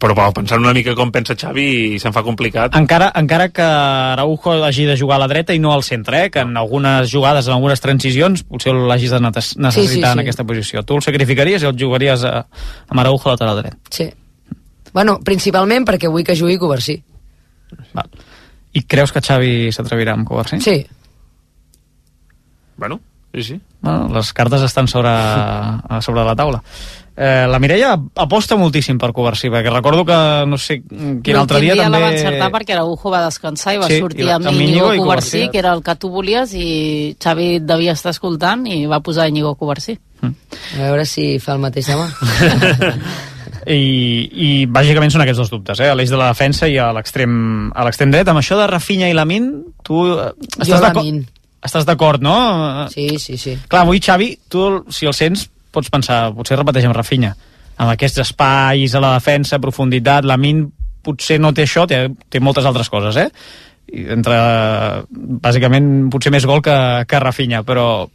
Però va, pensant una mica com pensa Xavi se'n fa complicat. Encara, encara que Araujo hagi de jugar a la dreta i no al centre, eh? que en algunes jugades, en algunes transicions, potser l'hagis de necessitar Sí, sí, en sí. aquesta posició. Tu el sacrificaries i el jugaries a, amb Araujo a lateral dret. Sí. Bueno, principalment perquè vull que jugui Covarsí. Val. I creus que Xavi s'atrevirà amb Covarsí? Sí. Bueno, sí, sí. Bueno, les cartes estan sobre, sobre la taula. Eh, la Mireia aposta moltíssim per Covarsí, perquè recordo que, no sé, quin altre dia la també... va encertar perquè Araujo va descansar i va Sí, sortir i la- amb amb Íñigo Covarsí, que era el que tu volies, i Xavi et devia estar escoltant i va posar Íñigo Covarsí. A veure si fa el mateix demà. I, i bàsicament són aquests dos dubtes, eh? a l'eix de la defensa i a l'extrem a l'extrem dret. Amb això de Rafinha i Lamin, tu eh, estàs d'acord Lamin. Estàs d'acord, no? Sí, sí, sí. Clar, avui Xavi, tu, si el sents, pots pensar, potser repeteix amb Rafinha, amb aquests espais a la defensa, profunditat, Lamin potser no té això, té, té moltes altres coses, eh? entre, bàsicament, potser més gol que, que Rafinha, però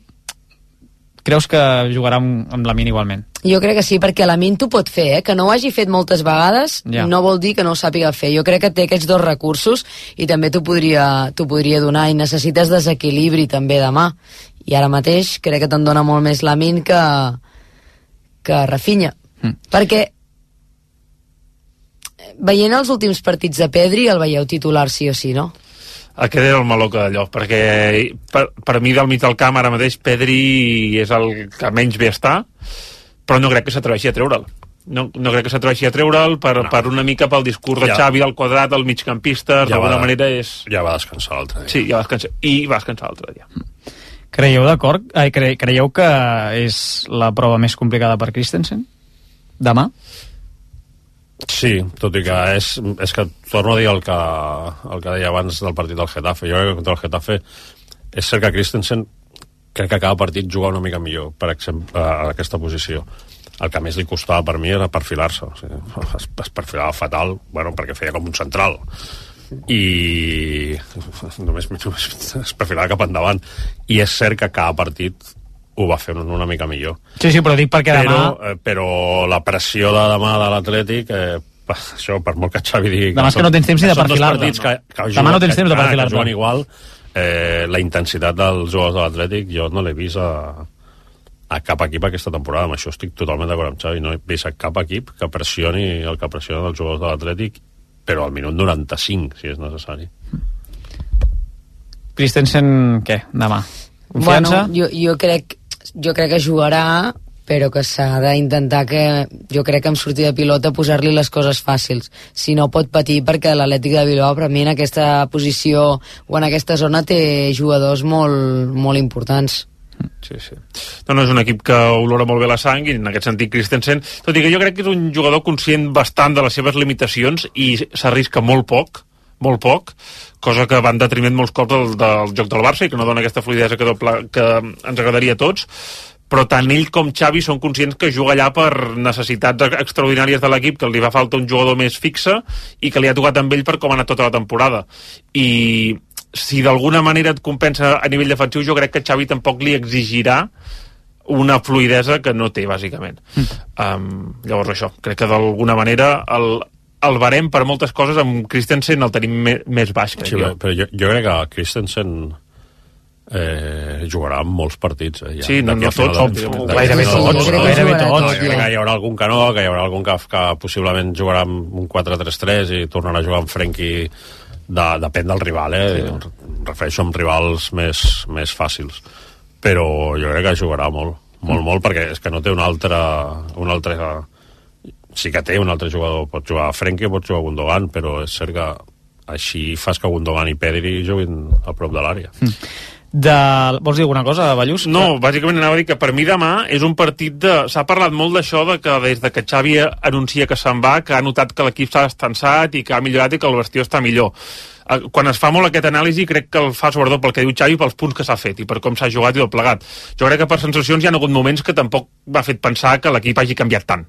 creus que jugarà amb, amb Lamin igualment? Jo crec que sí, perquè Lamin t'ho pot fer, eh? que no ho hagi fet moltes vegades Ja. no vol dir que no ho sàpiga fer. Jo crec que té aquests dos recursos i també t'ho podria, podria donar i necessites desequilibri també demà. I ara mateix crec que te'n dona molt més Lamin que, que Rafinha. Mm. Perquè veient els últims partits de Pedri el veieu titular sí o sí, no? Aquest era el meló que d'allò, perquè per, per mi del mig del camp ara mateix Pedri és el que menys bé està, però no crec que s'atreveixi a treure'l. No, no crec que s'atreveixi a treure'l per, no. per una mica pel discurs de Ja. Xavi del quadrat, del migcampista, Ja d'alguna manera és... Ja va descansar l'altre dia. Sí, ja va descansar. I va descansar l'altre dia. Creieu d'acord? Ai, cre creieu que és la prova més complicada per Christensen? Demà? Sí, tot i que és, és que torno a dir el que, el que deia abans del partit del Getafe. Jo crec que contra el Getafe és cert que Christensen crec que cada partit juga una mica millor, per exemple, a aquesta posició. El que més li costava per mi era perfilar-se. O sigui, es, es perfilava fatal, bueno, perquè feia com un central i només, només es perfilava cap endavant i és cert que cada partit ho va fer una mica millor Sí, sí, però dic perquè però, demà... eh, però la pressió de demà de l'Atlètic eh, això, per molt que Xavi digui Demà és que no tens temps ni de perfilar-te, partits que, no? que Demà no tens temps de ah, perfilar-te. que juguen igual eh, la intensitat dels jugadors de l'Atlètic jo no l'he vist a, a cap equip aquesta temporada amb això estic totalment d'acord amb Xavi no he vist a cap equip que pressioni el que pressiona els jugadors de l'Atlètic però al minut 95 si és necessari Christensen, què, demà? Confiança? Bueno, jo, jo, crec, jo crec que jugarà, però que s'ha d'intentar que, jo crec que amb sortida de pilota posar-li les coses fàcils. Si no pot patir perquè l'Atlètic de Bilbao per mi en aquesta posició o en aquesta zona té jugadors molt, molt importants. Sí, sí. No, no, és un equip que olora molt bé la sang i en aquest sentit Christensen, tot i que jo crec que és un jugador conscient bastant de les seves limitacions i s'arrisca molt poc molt poc, cosa que va en detriment molts cops del, del joc del Barça i que no dona aquesta fluidesa que, doble, que ens agradaria a tots però tant ell com Xavi són conscients que juga allà per necessitats extraordinàries de l'equip, que li fa falta un jugador més fixe i que li ha tocat amb ell per com ha anat tota la temporada. I si d'alguna manera et compensa a nivell defensiu, jo crec que Xavi tampoc li exigirà una fluidesa que no té, bàsicament. Um, llavors això, crec que d'alguna manera el, el barem per moltes coses amb Christensen el tenim me, més baix, crec sí, jo. però, jo, jo crec que Christensen eh, jugarà en molts partits. Eh, ja, Sí, no- no tots, Gairebé tots, gairebé tots. Que hi haurà algun que no, que hi haurà algun que, que possiblement jugarà amb un 4-3-3 i tornarà a jugar amb Frenkie de, depèn del rival, eh? Sí. Refereixo amb rivals més, més fàcils. Però jo crec que jugarà molt, molt, molt, perquè és que no té un altre, un altre sí que té un altre jugador, pot jugar Frenkie, pot jugar Gundogan, però és cert que així fas que Gundogan i Pedri juguin a prop de l'àrea. De... Vols dir alguna cosa, Ballús? No, bàsicament anava a dir que per mi demà és un partit de... S'ha parlat molt d'això de que des de que Xavi anuncia que se'n va, que ha notat que l'equip s'ha destensat i que ha millorat i que el vestidor està millor. Eh, Quan es fa molt aquest anàlisi crec que el fa sobretot pel que diu Xavi pels punts que s'ha fet i per com s'ha jugat i tot plegat. Jo crec que per sensacions hi ha hagut moments que tampoc m'ha fet pensar que l'equip hagi canviat tant.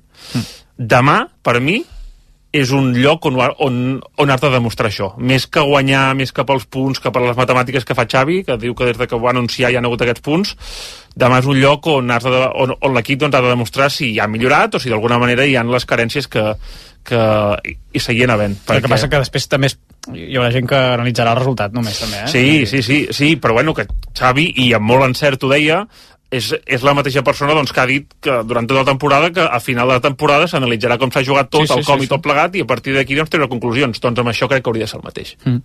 Demà, per mi, és un lloc on, on, on has de demostrar això. Més que guanyar, més que pels punts, que per les matemàtiques que fa Xavi, que diu que des de que ho va anunciar hi ha hagut aquests punts, demà és un lloc on, has de, on, on l'equip doncs, ha de demostrar si ha millorat o si d'alguna manera hi han les carències que, que hi, seguien havent. El que passa que després també es... hi haurà gent que analitzarà el resultat només, també, eh? Sí, sí, sí, sí, però bueno, que Xavi, i amb molt encert ho deia, és, és la mateixa persona doncs, que ha dit que durant tota la temporada que a final de la temporada s'analitzarà com s'ha jugat tot, Sí, sí, el com sí, i tot plegat i a partir d'aquí doncs treure conclusions doncs amb això crec que hauria de ser el mateix Mm.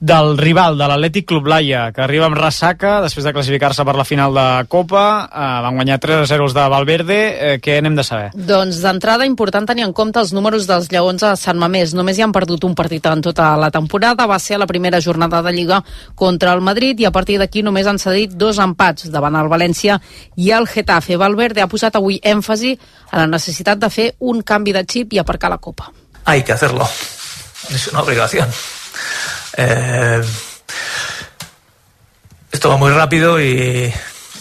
Del rival, de l'Atlètic Club Laia, que arriba amb ressaca després de classificar-se per la final de Copa, eh, van guanyar 3 a 0 els de Valverde, eh, què n'hem de saber? Doncs d'entrada important tenir en compte els números dels Lleons a Sant Mamés. Només hi han perdut un partit en tota la temporada. Va ser a la primera jornada de Lliga contra el Madrid i a partir d'aquí només han cedit dos empats davant el València i el Getafe. Valverde ha posat avui èmfasi a la necessitat de fer un canvi de xip i aparcar la Copa. hay que hacerlo. Es una obligación. Eh, esto va muy rápido y,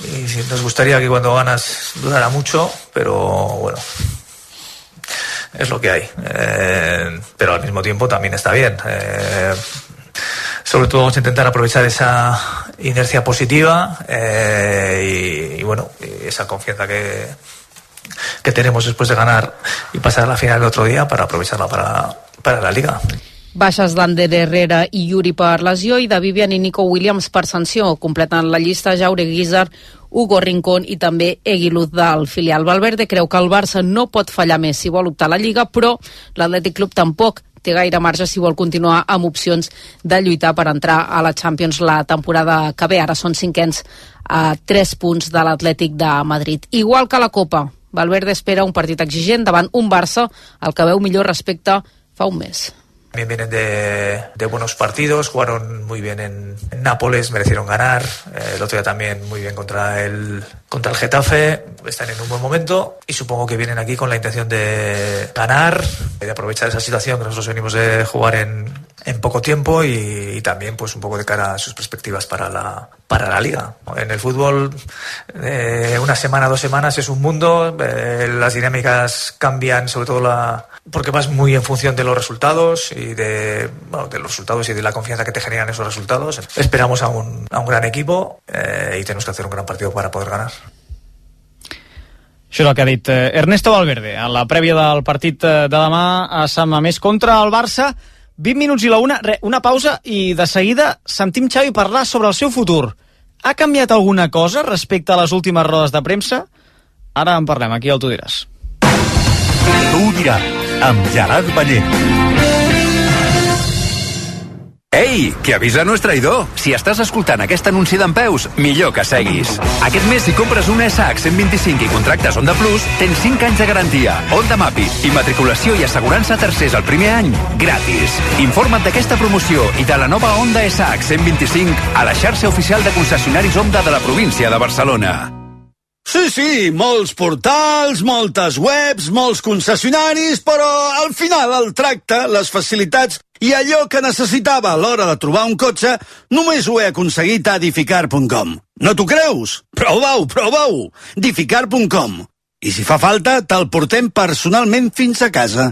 y nos gustaría que cuando ganas durara mucho, pero bueno, es lo que hay. Eh, pero al mismo tiempo también está bien. Eh, sobre todo vamos a intentar aprovechar esa inercia positiva eh, y, y, bueno, esa confianza que, que tenemos después de ganar y pasar a la final el otro día para aprovecharla para, para la liga. Baixes d'Ander Herrera i Yuri per lesió i de Vivian i Nico Williams per sanció. Completen la llista Jaure Guizar, Hugo Rincón i també Eguiluz del filial. Valverde creu que el Barça no pot fallar més si vol optar a la Lliga, però l'Atlètic Club tampoc té gaire marge si vol continuar amb opcions de lluitar per entrar a la Champions la temporada que ve. Ara són cinquens a 3 punts de l'Atlètic de Madrid. Igual que la Copa, Valverde espera un partit exigent davant un Barça, el que veu millor respecte fa un mes. También vienen de, de, buenos partidos, jugaron muy bien en, Nápoles, merecieron ganar. Eh, el otro día también muy bien contra el, contra el Getafe, están en un buen momento y supongo que vienen aquí con la intención de ganar, de aprovechar esa situación que nosotros venimos de jugar en, en poco tiempo y, y, también pues un poco de cara a sus perspectivas para la, para la liga. En el fútbol eh, una semana, dos semanas es un mundo, eh, las dinámicas cambian, sobre todo la, porque vas muy en función de los resultados y de, bueno, de los resultados y de la confianza que te generan esos resultados. Esperamos a un, a un gran equipo eh, y tenemos que hacer un gran partido para poder ganar. Això és el que ha dit eh, Ernesto Valverde en la prèvia del partit eh, de demà a Sant Mamés contra el Barça. 20 minuts i la una, re, una pausa i de seguida sentim Xavi parlar sobre el seu futur. Ha canviat alguna cosa respecte a les últimes rodes de premsa? Ara en parlem, aquí el tu diràs. Tu diràs, amb Gerard Ballent. Ei, que avisa no és traïdor. Si estàs escoltant aquest anunci d'en Peus, millor que seguis. Aquest mes, si compres un SH 125 i contractes Onda Plus, tens 5 anys de garantia, Onda Mapi, immatriculació i assegurança tercers el primer any, gratis. Informa't d'aquesta promoció i de la nova Onda SH 125 a la xarxa oficial de concessionaris Onda de la província de Barcelona. Sí, sí, molts portals, moltes webs, molts concessionaris, però al final el tracte, les facilitats i allò que necessitava a l'hora de trobar un cotxe només ho he aconseguit a edificar.com. No t'ho creus? Prova-ho, prova-ho! edificar.com. I si fa falta, te'l portem personalment fins a casa.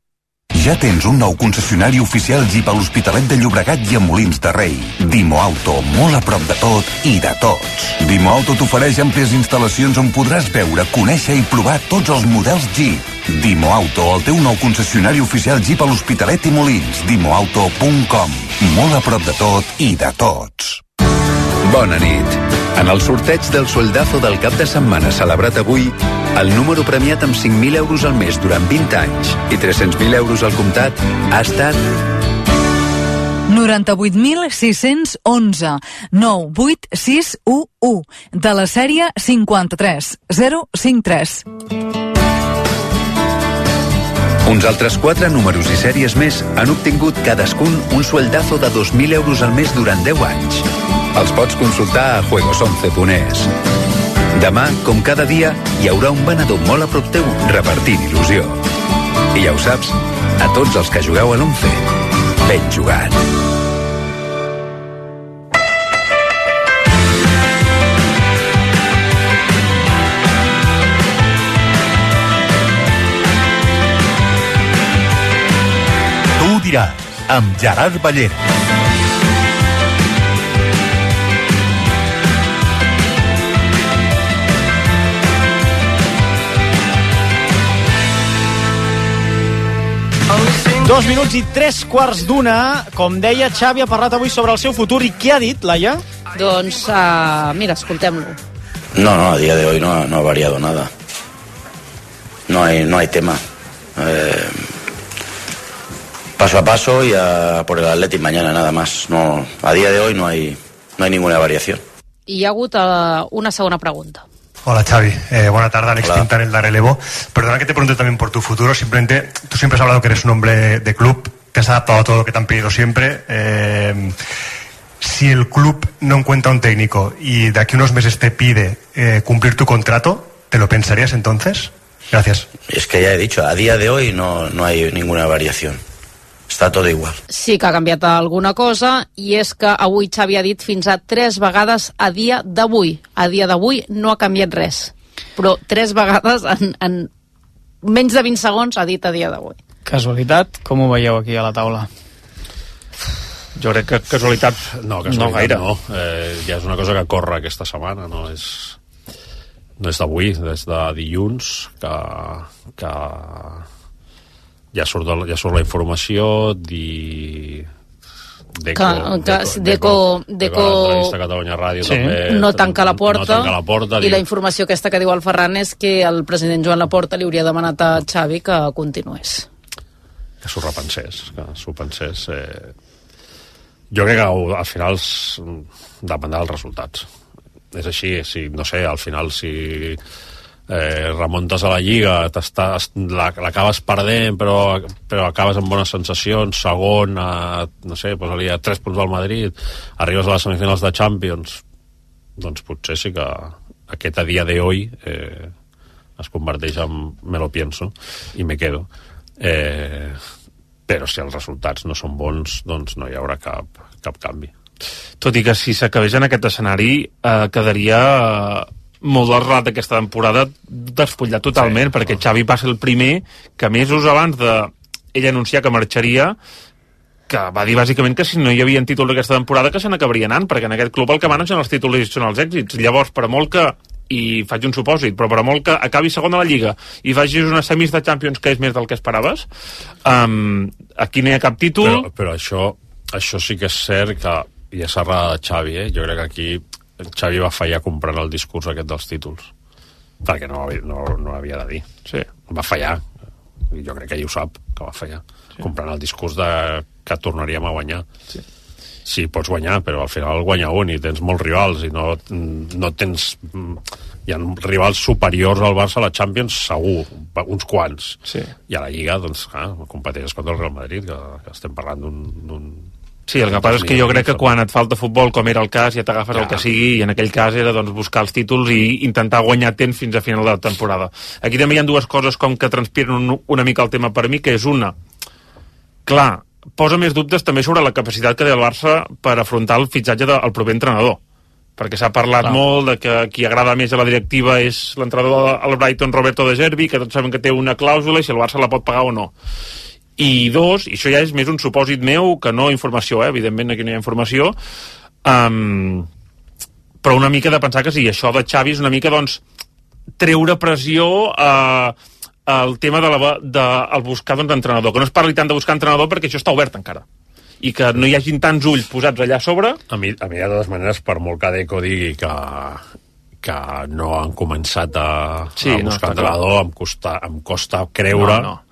Ja tens un nou concessionari oficial Jeep a l'Hospitalet de Llobregat i a Molins de Rei. Dimo Auto, molt a prop de tot i de tots. Dimo Auto t'ofereix àmplies instal·lacions on podràs veure, conèixer i provar tots els models Jeep. Dimo Auto, el teu nou concessionari oficial Jeep a l'Hospitalet i Molins. Dimoauto.com. Molt a prop de tot i de tots. Bona nit. En el sorteig del soldazo del cap de setmana celebrat avui, el número premiat amb 5.000 euros al mes durant 20 anys i 300.000 euros al comptat ha estat 98.611 98611 de la sèrie 53 053. Uns altres quatre números i sèries més han obtingut cadascun un sueldazo de 2.000 euros al mes durant 10 anys. Els pots consultar a juegos11.es. Demà, com cada dia, hi haurà un venedor molt a prop teu repartint il·lusió. I ja ho saps, a tots els que jugueu a l'11, ben jugat. Tu diràs, amb Gerard Ballent. Dos minuts i tres quarts d'una. Com deia, Xavi ha parlat avui sobre el seu futur i què ha dit, Laia? Doncs, uh, mira, escoltem-lo. No, no, a día de hoy no, no ha variado nada. No hay, no hay tema. Eh, paso a paso y a por el Atleti mañana nada más. No, a día de hoy no hay, no hay ninguna variación. I hi ha hagut uh, una segona pregunta. Hola Xavi, eh, buena tarde, Alex Quintanel de Relevo. Perdona que te pregunte también por tu futuro, simplemente tú siempre has hablado que eres un hombre de club, te has adaptado a todo lo que te han pedido siempre. Eh, si el club no encuentra un técnico y de aquí a unos meses te pide eh, cumplir tu contrato, ¿te lo pensarías entonces? Gracias. Es que ya he dicho, a día de hoy no, no hay ninguna variación. Està tot igual. Sí que ha canviat alguna cosa i és que avui Xavi ha dit fins a tres vegades a dia d'avui. A dia d'avui no ha canviat res. Però tres vegades en, en menys de 20 segons ha dit a dia d'avui. Casualitat, com ho veieu aquí a la taula? Jo crec que casualitat no, no casualitat gaire. no. Eh, ja és una cosa que corre aquesta setmana, no és, no és d'avui, des de dilluns, que, que ja surt, el, ja surt la informació, di... Deco, Que- que- Deco- Deco- la revista Catalunya Ràdio Sí. també no tanca la porta, no tanca la porta i diu- la informació aquesta que diu el Ferran és que el president Joan Laporta li hauria demanat a Xavi que continués. que s'ho repensés, que s'ho pensés. Eh... Jo crec que al al final s- dependrà dels resultats. És així, si, no sé, al final si eh, remuntes a la Lliga, l'acabes perdent, però, però acabes amb bones sensacions, segon, a, no sé, posa-li a 3 punts al Madrid, arribes a les semifinals de Champions, doncs potser sí que aquest a dia de eh, es converteix en me lo pienso i me quedo. Eh, però si els resultats no són bons, doncs no hi haurà cap, cap canvi. Tot i que si s'acabés en aquest escenari eh, quedaria eh, molt del relat d'aquesta temporada desputllat totalment, sí, perquè Xavi va ser el primer que mesos abans de ell anunciar que marxaria que va dir bàsicament que si no hi havia títol d'aquesta temporada que se n'acabaria anant, perquè en aquest club el que manen són els títols i són els èxits. Llavors, per molt que i faig un supòsit, però per molt que acabi segon a la Lliga i facis unes semis de Champions que és més del que esperaves, um, aquí no hi ha cap títol... Però, però això, això sí que és cert que i és errada de Xavi, eh? Jo crec que aquí Xavi va fallar comprant el discurs aquest dels títols. Perquè no, no, no havia de dir. Sí. Va fallar. I jo crec que ell ho sap, que va fallar. Sí. Comprant el discurs de que tornaríem a guanyar. Sí. Sí, pots guanyar, però al final guanya un i tens molts rivals i no, no tens... Hi ha rivals superiors al Barça a la Champions, segur, uns quants. Sí. I a la Lliga, doncs, clar, competeixes contra el Real Madrid, que, que estem parlant d'un... Sí, el que passa és que jo crec que quan et falta futbol, com era el cas, ja t'agafes ja. el que sigui, i en aquell cas era doncs, buscar els títols i intentar guanyar temps fins a final de la temporada. Aquí també hi ha dues coses com que transpiren un, una mica el tema per mi, que és una, clar, posa més dubtes també sobre la capacitat que té el Barça per afrontar el fitxatge del proper entrenador perquè s'ha parlat Clar. molt de que qui agrada més a la directiva és l'entrenador del Brighton Roberto De Zerbi, que tots saben que té una clàusula i si el Barça la pot pagar o no i dos, i això ja és més un supòsit meu que no informació, eh? evidentment aquí no hi ha informació. Um, però una mica de pensar que sí, això de Xavi és una mica doncs treure pressió a, al tema de, la, de el buscar doncs, entrenador, que no es parli tant de buscar entrenador perquè això està obert encara. I que no hi hagin tants ulls posats allà a sobre. A mi, a mi de totes maneres, per molt que Deco digui que, que no han començat a, Sí, a no, buscar està entrenador, em, costa, em costa creure No, no.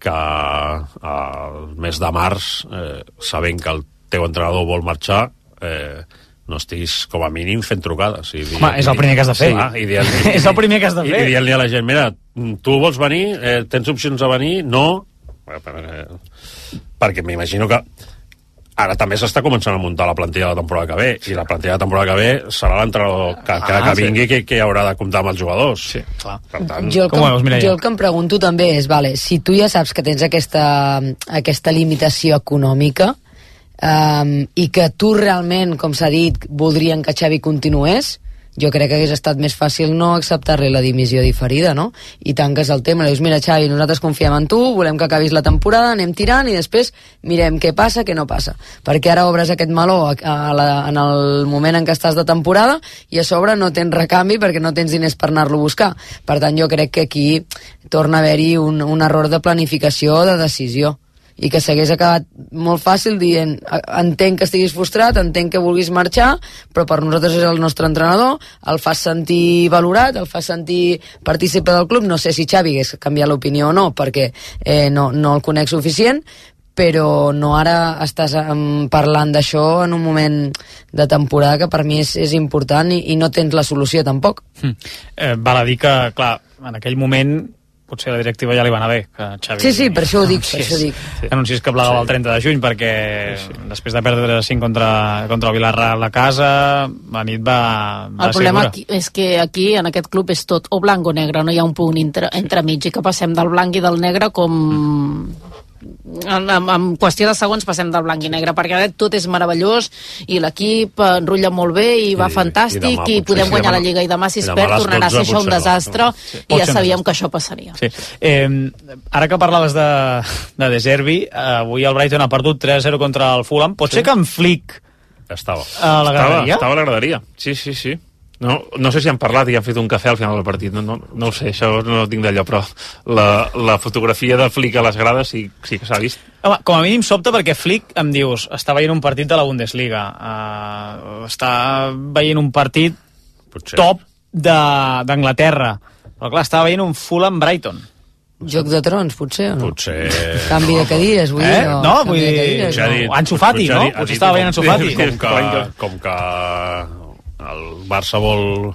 Que al mes de març, eh, sabent que el teu entrenador vol marxar, eh, no estiguis com a mínim fent trucades. I Home, és el primer que has de fer. Sí, i dient, És el primer que has de i, fer. I dient-li a la gent, mira, tu vols venir? Eh, tens opcions de venir? No? Eh, perquè m'imagino que ara també s'està començant a muntar la plantilla de la temporada que ve i la plantilla de la temporada que ve serà l'entrenador que, que, Ah, que sí. vingui que, que haurà de comptar amb els jugadors sí, clar. per tant, Jo el, que, em- jo el que em pregunto també és, vale, si tu ja saps que tens aquesta, aquesta limitació econòmica um, i que tu realment, com s'ha dit, voldrien que Xavi continués, jo crec que hagués estat més fàcil no acceptar-li la dimissió diferida, no? I tanques el tema, li dius, mira Xavi, nosaltres confiem en tu, volem que acabis la temporada, anem tirant i després mirem què passa, què no passa. Perquè ara obres aquest meló a, la, en el moment en què estàs de temporada i a sobre no tens recanvi perquè no tens diners per anar-lo a buscar. Per tant, jo crec que aquí torna a haver-hi un, un error de planificació, de decisió i que s'hagués acabat molt fàcil dient "A- entenc que estiguis frustrat, entenc que vulguis marxar, però per nosaltres és el nostre entrenador, el fas sentir valorat, el fas sentir partícipe del club, no sé si Xavi hagués canviat l'opinió o no, perquè eh, no, no el conec suficient, però no ara estàs parlant d'això en un moment de temporada que per mi és, és important i, i no tens la solució tampoc. Hm. Eh, val a dir que, clar, en aquell moment potser la directiva ja li va anar bé que Xavi Sí, sí, per això ho dic, per anunciés- això ho dic. que anunciés que plegava el 30 de juny perquè després de perdre 5 contra, contra el Villarreal a casa la nit va, va El problema aquí, és que aquí, en aquest club, és tot o blanc o negre, no hi ha un punt entre, entremig, i que passem del blanc i del negre com... En, en, en qüestió de segons passem del blanc i negre, perquè ara tot és meravellós i l'equip enrotlla molt bé i va I- fantàstic i i, podem sí, guanyar demà- la Lliga i demà si es perd tornarà a ser 12 això un potser no. desastre Sí. i ja sabíem desastre. que això passaria. Sí. Eh, ara que parlaves de, de De Zerbi, eh, avui el Brighton ha perdut 3-0 contra el Fulham. Pot ser que en Flick Estava. a la Estava, graderia? estava a la graderia. Sí, sí, sí. No, no sé si han parlat i han fet un cafè al final del partit, no, no, no ho sé, això no ho tinc d'allò, però la, la fotografia de Flick a les grades sí, sí que s'ha vist. Home, com a mínim sobta perquè Flick, em dius, està veient un partit de la Bundesliga, uh, està veient un partit Potser. top de- d'Anglaterra, però clar, estava veient un Fulham-Brighton. Joc de trons, potser, o no? Potser... Canvi de cadires, vull Eh? dir. o No, vull dir, cadires, ja no. ha dit- Ansu Fati, no? Potser estava veient Ansu Fati. Com que, com que el Barça vol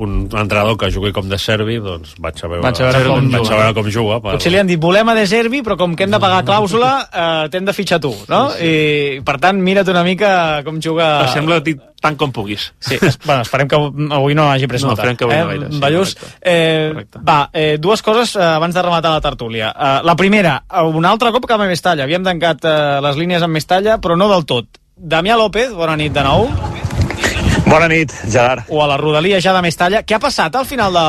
un entrenador que jugui com de Servi, doncs vaig a veure, Vaig a veure com vaig a veure com juga. Per... Potser li han dit, volem a De Zerbi, però com que hem de pagar clàusula, eh, t'hem de fitxar tu, no? I, per tant, mira't una mica com juga... Em sembla dit tant com puguis. Sí, es, bueno, esperem que avui no hagi pres No, nota. esperem que avui eh? no gaire, sí, Ballús, eh, va, eh, dues coses eh, abans de rematar la tertúlia. Eh, la primera, un altre cop cap a Mestalla. Havíem tancat eh, les línies amb Mestalla, però no del tot. Damià López, bona nit de nou. Bona nit, Gerard. O a la rodalia ja de Mestalla. Què ha passat al final de,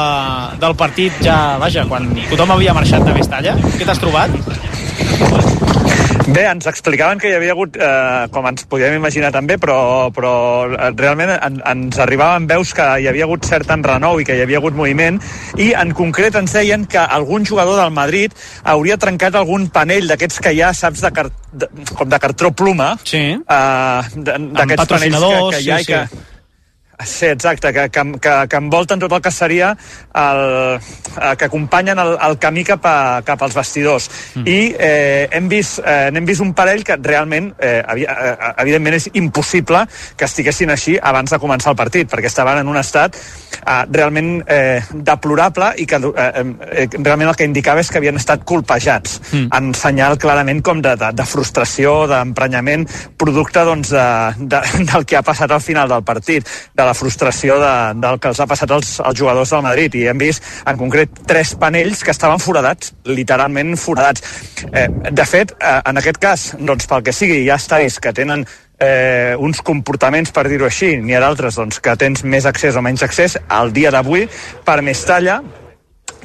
del partit, ja, vaja, quan tothom havia marxat de Mestalla? Què t'has trobat? Bé, ens explicaven que hi havia hagut, eh, com ens podíem imaginar també, però, però realment en, ens arribaven veus que hi havia hagut cert enrenou i que hi havia hagut moviment, i en concret ens deien que algun jugador del Madrid hauria trencat algun panell d'aquests que hi ha, saps, de, car de, com de cartró pluma, sí. eh, d'aquests panells que, que hi ha sí, i que... sí. Sí, exacte, que, que, que, que envolten tot el que seria el, eh, que acompanyen el, el camí cap, a, cap als vestidors. Mm. I eh, hem, vist, eh, n'hem vist un parell que realment, eh, havia, eh, evidentment, és impossible que estiguessin així abans de començar el partit, perquè estaven en un estat eh, realment eh, deplorable i que eh, eh, realment el que indicava és que havien estat colpejats, mm. en senyal clarament com de, de, de frustració, d'emprenyament, producte doncs, de, de, del que ha passat al final del partit, de la frustració de, del que els ha passat als, als jugadors del Madrid i hem vist en concret tres panells que estaven foradats, literalment foradats. Eh, de fet, eh, en aquest cas, doncs pel que sigui, hi ha estadis que tenen eh, uns comportaments, per dir-ho així, n'hi ha d'altres doncs, que tens més accés o menys accés. Al dia d'avui, per Mestalla,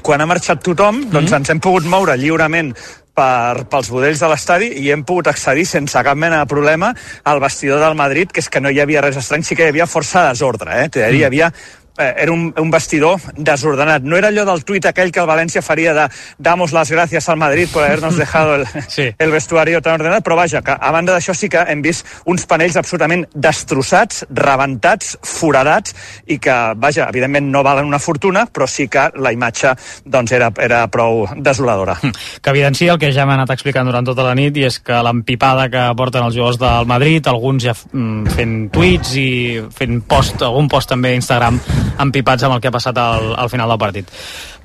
quan ha marxat tothom, doncs ens hem pogut moure lliurement per, pels budells de l'estadi i hem pogut accedir sense cap mena de problema al vestidor del Madrid, que és que no hi havia res estrany, sí que hi havia força desordre, eh? Hi havia eh, era un, un vestidor desordenat. No era allò del tuit aquell que el València faria de damos las gracias al Madrid por habernos dejado el, sí. el vestuario tan ordenat, però vaja, que a banda d'això sí que hem vist uns panells absolutament destrossats, rebentats, foradats, i que, vaja, evidentment no valen una fortuna, però sí que la imatge doncs, era, era prou desoladora. que evidencia el que ja hem anat explicant durant tota la nit i és que l'empipada que porten els jugadors del Madrid, alguns ja mm, fent tuits i fent post, algun post també a Instagram empipats amb el que ha passat al, al final del partit.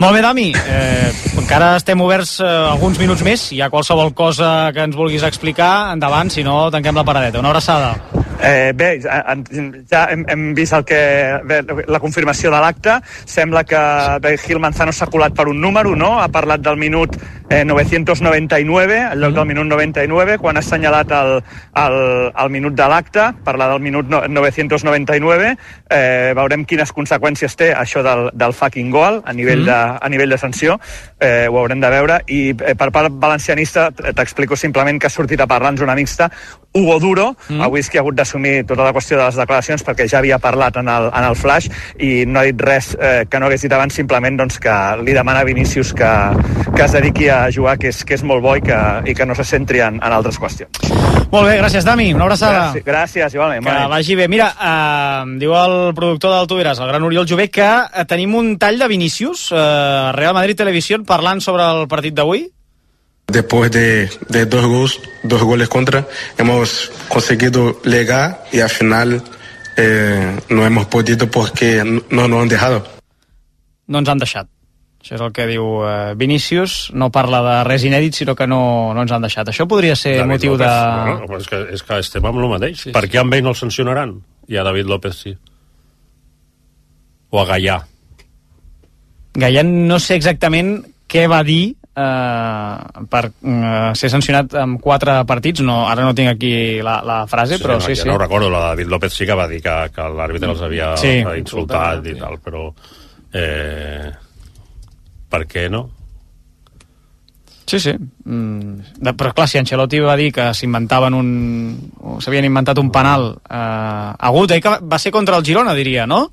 Molt bé, Dami, eh, encara estem oberts eh, alguns minuts més, hi ha qualsevol cosa que ens vulguis explicar, endavant, si no tanquem la paradeta. Una abraçada. Eh, bé, ja hem, hem vist el que, bé, la confirmació de l'acte. Sembla que bé, Gil Manzano s'ha colat per un número, no? Ha parlat del minut eh, 999, en lloc del minut 99, quan ha assenyalat el, el, el minut de l'acte, parlar del minut no, 999. Eh, veurem quines conseqüències té això del, del fucking goal a nivell, Mhm. de, a nivell de sanció. Eh, ho haurem de veure. I eh, per part valencianista t'explico simplement que ha sortit a parlar-nos una mixta Hugo Duro, mm. avui és qui ha hagut d'assumir tota la qüestió de les declaracions perquè ja havia parlat en el, en el flash i no ha dit res eh, que no hagués dit abans, simplement doncs, que li demana a Vinícius que, que es dediqui a jugar, que és, que és molt bo i que, i que no se centri en, en altres qüestions. Molt bé, gràcies, Dami. Una abraçada. Gràcies, gràcies igualment. Que nit. vagi bé. Mira, eh, diu el productor del Tu Veràs, el gran Oriol Jové, que eh, tenim un tall de Vinícius, eh, Real Madrid Televisió, parlant sobre el partit d'avui. Después de, de dos, gols, dos goles contra, hemos conseguido llegar y al final eh, no hemos podido porque no nos han dejado. No ens han deixat. Això és el que diu eh, Vinícius. No parla de res inèdit, sinó que no, no ens han deixat. Això podria ser David motiu López, de... Bueno, però és, que, és que estem amb el mateix. Sí, per què amb ell no el sancionaran? I a David López sí. O a Gaià. Gaia no sé exactament què va dir eh, per eh, ser sancionat amb quatre partits. No, ara no tinc aquí la, la frase, però no, sí, ja sí. no recordo, la David López sí que va dir que, que l'àrbitre els havia Sí. insultat i tal, però... Eh, per què no? Sí, sí. Mm, però clar, si Ancelotti va dir que s'inventaven un... s'havien inventat un penal eh, agut, eh, que va ser contra el Girona, diria, no?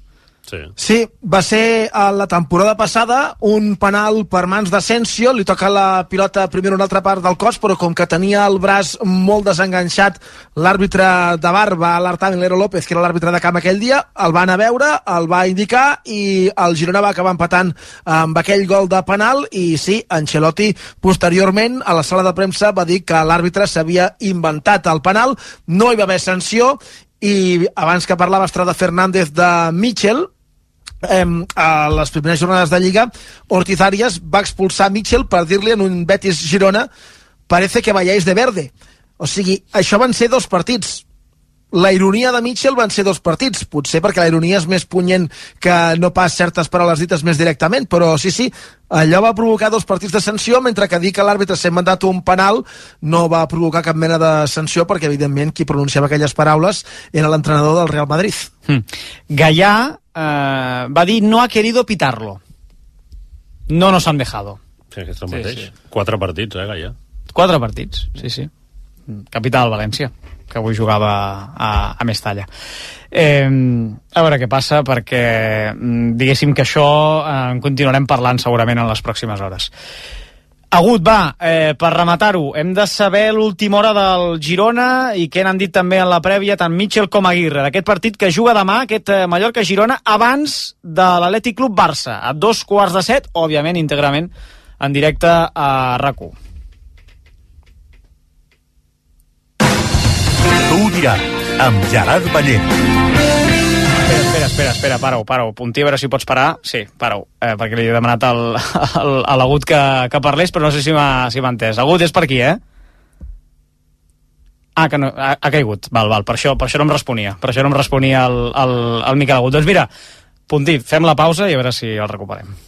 Sí. Sí, va ser a la temporada passada un penal per mans d'Asensio, li toca la pilota primer una altra part del cos, però com que tenia el braç molt desenganxat, l'àrbitre de bar va alertar Milero López, que era l'àrbitre de camp aquell dia, el van a veure, el va indicar i el Girona va acabar empatant amb aquell gol de penal i sí, Ancelotti posteriorment a la sala de premsa va dir que l'àrbitre s'havia inventat el penal, no hi va haver sanció i abans que parlava Estrada Fernández de Mitchell, eh, a les primeres jornades de Lliga, Ortiz Arias va expulsar Mitchell per dir-li en un Betis Girona parece que vayáis de verde. O sigui, això van ser dos partits. La ironia de Mitchell van ser dos partits, potser perquè la ironia és més punyent que no pas certes paraules dites més directament, però sí, sí, allò va provocar dos partits de sanció, mentre que dir que l'àrbitre s'ha mandat un penal no va provocar cap mena de sanció, perquè evidentment qui pronunciava aquelles paraules era l'entrenador del Real Madrid. Hmm. Gallà eh, va dir no ha querido pitarlo. No nos han dejado. Sí, aquest el Sí, mateix. sí. Quatre partits, eh, Gaia? Quatre partits, sí, sí. Capital València, que avui jugava a, a Mestalla. Eh, a veure què passa, perquè mm, diguéssim que això eh, en continuarem parlant segurament en les pròximes hores. Agut, va, eh, per rematar-ho, hem de saber l'última hora del Girona i què n'han dit també en la prèvia tant Mitchell com Aguirre, d'aquest partit que juga demà, aquest eh, Mallorca-Girona, abans de l'Atlètic Club Barça, a dos quarts de set, òbviament íntegrament en directe a RAC1. Ho diràs, amb Gerard Ballent. Espera, espera, espera, para-ho, para-ho. Puntí, a veure si pots parar. Sí, para-ho, eh, perquè li he demanat al, al, a l'Agut que, que parlés, però no sé si m'ha si entès. Agut és per aquí, eh? Ah, que no, ha, ha caigut. Val, val, per això, per això no em responia. Per això no em responia el, el, el Miquel Agut. Doncs mira, Puntí, fem la pausa i a veure si el recuperem.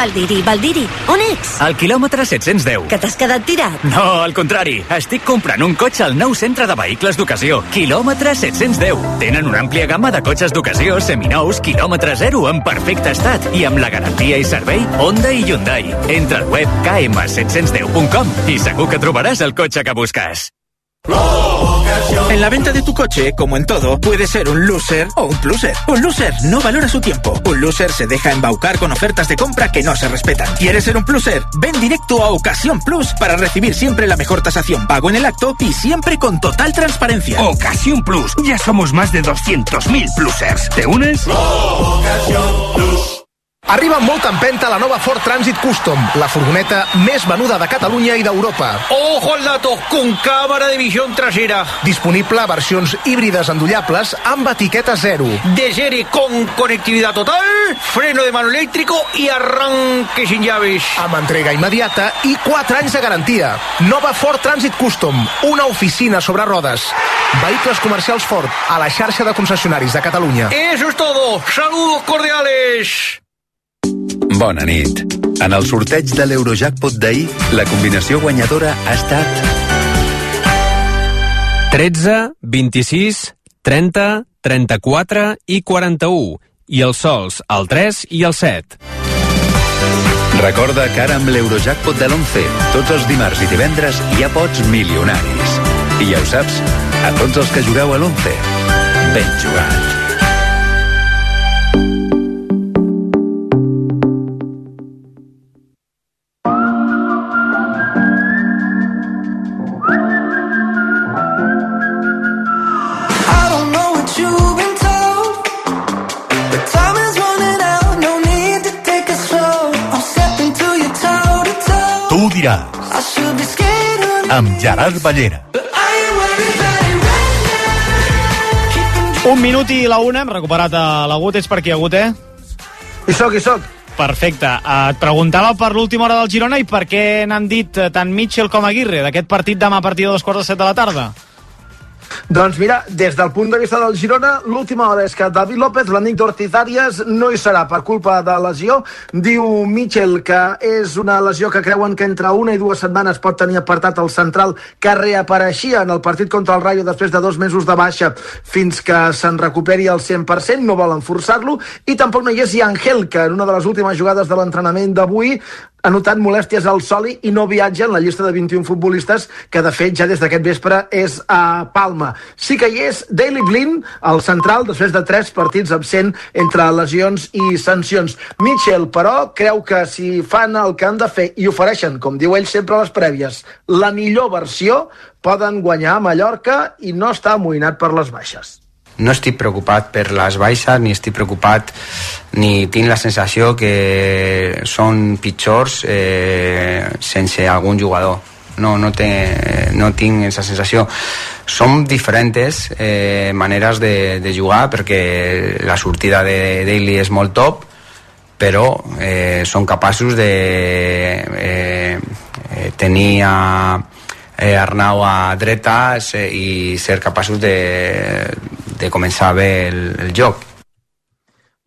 Valdiri, Valdiri, on ets? Al quilòmetre 710. Que t'has quedat tirat? No, al contrari. Estic comprant un cotxe al nou centre de vehicles d'ocasió. Quilòmetre 710. Tenen una àmplia gamma de cotxes d'ocasió, seminous, quilòmetre zero, en perfecte estat i amb la garantia i servei Honda i Hyundai. Entra al web km710.com i segur que trobaràs el cotxe que busques. En la venta de tu coche, como en todo, puede ser un loser o un pluser. Un loser no valora su tiempo. Un loser se deja embaucar con ofertas de compra que no se respetan. ¿Quieres ser un pluser? Ven directo a Ocasión Plus para recibir siempre la mejor tasación pago en el acto y siempre con total transparencia. Ocasión Plus. Ya somos más de 200.000 plusers. ¿Te unes? Arriba amb molta empenta la nova Ford Transit Custom, la furgoneta més venuda de Catalunya i d'Europa. ¡Ojo al dato! Con cámara de visión trasera. Disponible a versions híbrides endollables amb etiqueta zero. De serie con conectividad total, freno de mano eléctrico y arranque sin llaves. Amb entrega immediata i 4 anys de garantia. Nova Ford Transit Custom, una oficina sobre rodes. Vehicles comercials Ford, a la xarxa de concessionaris de Catalunya. Eso es todo. Saludos cordiales. Bona nit. En el sorteig de l'Eurojackpot d'ahir, la combinació guanyadora ha estat 13, 26, 30, 34 i 41. I els sols, el 3 i el 7. Recorda que ara amb l'Eurojackpot de l'11, tots els dimarts i divendres hi ha pots milionaris. I ja ho saps, a tots els que jugueu a l'11, ben jugat. Toe. Tu diràs, I should be scared, honey, amb Gerard Ballera. Un minut i la una, hem recuperat a l'Agut. Ets per aquí, Agut, eh? Hi soc, hi soc. Perfecte. Et preguntava per l'última hora del Girona i per què n'han dit eh, tant Mitchell com Aguirre d'aquest partit demà a partir de dos quarts de set de la tarda. Doncs mira, des del punt de vista del Girona, l'última hora és que David López, l'amic d'Ortiz Arias, no hi serà per culpa de lesió. Diu Mitchell que és una lesió que creuen que entre una i dues setmanes pot tenir apartat el central que reapareixia en el partit contra el Rayo després de dos mesos de baixa fins que se'n recuperi al 100%, no volen forçar-lo, i tampoc no hi és Angel, que en una de les últimes jugades de l'entrenament d'avui ha notat molèsties al soli i no viatja en la llista de 21 futbolistes que de fet ja des d'aquest vespre és a Palma. Sí que hi és Daily Blin, el central, després de tres partits absent entre lesions i sancions. Mitchell, però, creu que si fan el que han de fer i ofereixen, com diu ell sempre a les prèvies, la millor versió, poden guanyar a Mallorca i no està amoïnat per les baixes. No estic preocupat per les baixes ni estic preocupat ni tinc la sensació que són pitjors eh, sense algun jugador. No, no, té, no tinc aquesta sensació. Són diferents eh, maneres de, de jugar perquè la sortida de Daly és molt top però eh, són capaços de eh, eh, tenir a, eh, Arnau a dreta eh, i ser capaços de, de començar bé el, el joc.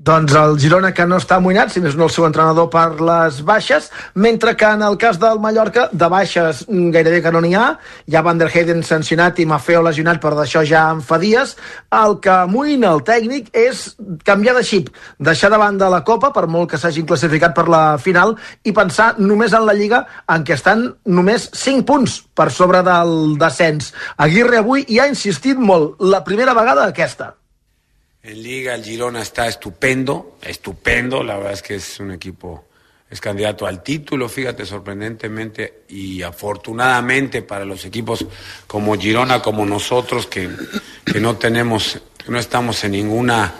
Doncs el Girona que no està amoïnat, si més no el seu entrenador per les baixes, mentre que en el cas del Mallorca, de baixes mm, gairebé que no n'hi ha, hi ha Van der Heyden sancionat i Mafeo lesionat, però d'això ja en fa dies, el que amoïna el tècnic és canviar de xip, deixar de banda la Copa, per molt que s'hagin classificat per la final, i pensar només en la Lliga, en què estan només 5 punts per sobre del descens. Aguirre avui hi ha insistit molt, la primera vegada aquesta. En Liga el Girona está estupendo, estupendo, la verdad es que es un equipo, es candidato al título, fíjate, sorprendentemente y afortunadamente para los equipos como Girona, como nosotros, que, que no tenemos, no estamos en ninguna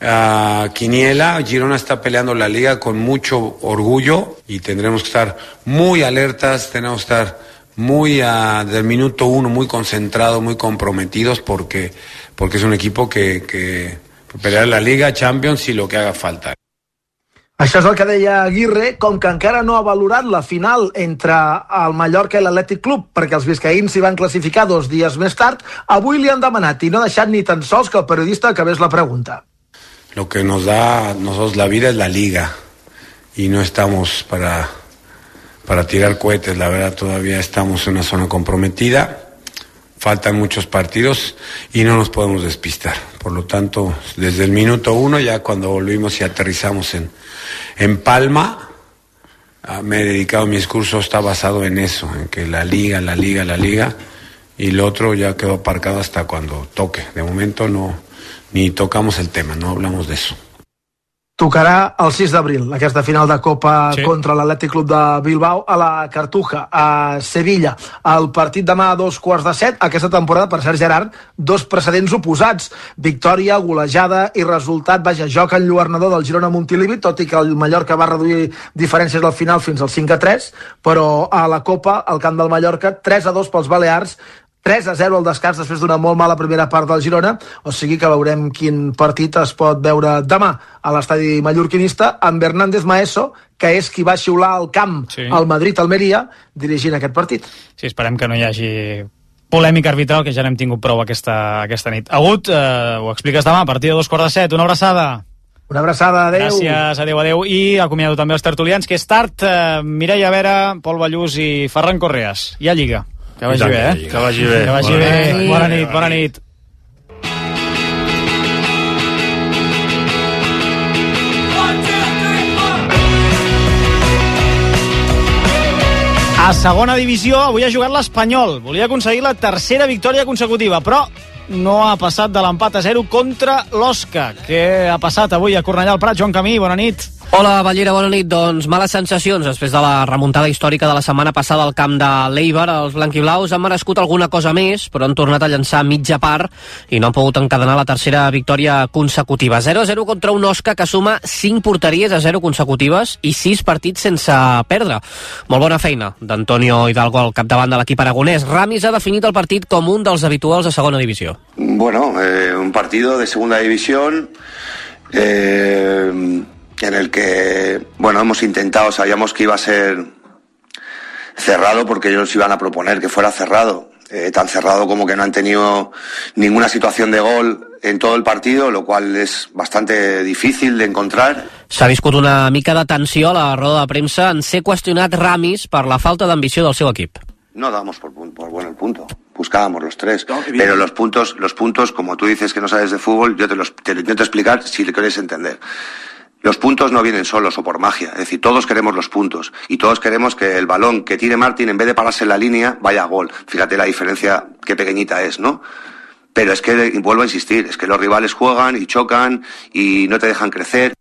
ah, quiniela, Girona está peleando la liga con mucho orgullo y tendremos que estar muy alertas, tenemos que estar muy ah, del minuto uno, muy concentrados, muy comprometidos porque, porque es un equipo que, que pelear la Liga, Champions y lo que haga falta. Això és el que deia Aguirre, com que encara no ha valorat la final entre el Mallorca i l'Atlètic Club, perquè els biscaïns s'hi van classificar dos dies més tard, avui li han demanat i no ha deixat ni tan sols que el periodista acabés la pregunta. Lo que nos da nosotros la vida es la liga y no estamos para, para tirar cohetes, la verdad todavía estamos en una zona comprometida, faltan muchos partidos y no nos podemos despistar. Por lo tanto, desde el minuto uno, ya cuando volvimos y aterrizamos en, en Palma, ah, me he dedicado, mi discurso está basado en eso, en que la liga, la liga, la liga, y lo otro ya quedó aparcado hasta cuando toque. De momento no, ni tocamos el tema, no hablamos de eso. Tocarà el 6 d'abril, aquesta final de Copa Sí. contra l'Atlètic Club de Bilbao a la Cartuja, a Sevilla. El partit demà a dos quarts de set, aquesta temporada, per cert, Gerard, dos precedents oposats. Victòria, golejada i resultat, vaja, joc enlluernador del Girona Montilivi, tot i que el Mallorca va reduir diferències al final fins al 5 a 3, però a la Copa, al camp del Mallorca, 3 a 2 pels Balears, 3 a 0 al descans després d'una molt mala primera part del Girona, o sigui que veurem quin partit es pot veure demà a l'estadi mallorquinista amb Hernández Maeso, que és qui va xiular al camp Sí. al Madrid-Almeria dirigint aquest partit. Sí, esperem que no hi hagi polèmica arbitral, que ja n'hem tingut prou aquesta, aquesta nit. Agut, eh, ho expliques demà, a partir de dos quarts de set. Una abraçada. Una abraçada, adeu. Gràcies, adeu, adeu. I acomiado també els tertulians, que és tard. Eh, Mireia Vera, Pol Ballús i Ferran Correas. Hi ha Lliga. Que vagi bé, eh? Lliga. Que vagi bé. Que vagi Bona bé. nit. Bona nit, bona nit. A segona divisió, avui ha jugat l'Espanyol. Volia aconseguir la tercera victòria consecutiva, però no ha passat de l'empat a 0 contra l'Osca. Què ha passat avui a Cornellà al Prat? Joan Camí, bona nit. Hola, Ballera, bona nit. Doncs males sensacions després de la remuntada històrica de la setmana passada al camp de l'Eibar. Els blanquiblaus han merescut alguna cosa més, però han tornat a llançar mitja part i no han pogut encadenar la tercera victòria consecutiva. 0-0 contra un Osca que suma 5 porteries a 0 consecutives i 6 partits sense perdre. Molt bona feina d'Antonio Hidalgo al capdavant de l'equip aragonès. Ramis ha definit el partit com un dels habituals de segona divisió. Bueno, eh, un partido de segunda división eh, en el que, bueno, hemos intentado, sabíamos que iba a ser cerrado porque ellos iban a proponer que fuera cerrado. Eh, tan cerrado como que no han tenido ninguna situación de gol en todo el partido, lo cual es bastante difícil de encontrar. S'ha viscut una mica de tensió a la roda de premsa en ser qüestionat Ramis per la falta d'ambició del seu equip. No damos por, por bueno el punto. Buscábamos los tres. Pero los puntos, los puntos, como tú dices que no sabes de fútbol, yo te los te lo intento explicar si le quieres entender. Los puntos no vienen solos o por magia. Es decir, todos queremos los puntos. Y todos queremos que el balón que tire Martín, en vez de pararse en la línea, vaya a gol. Fíjate la diferencia, qué pequeñita es, ¿no? Pero es que, vuelvo a insistir, es que los rivales juegan y chocan y no te dejan crecer.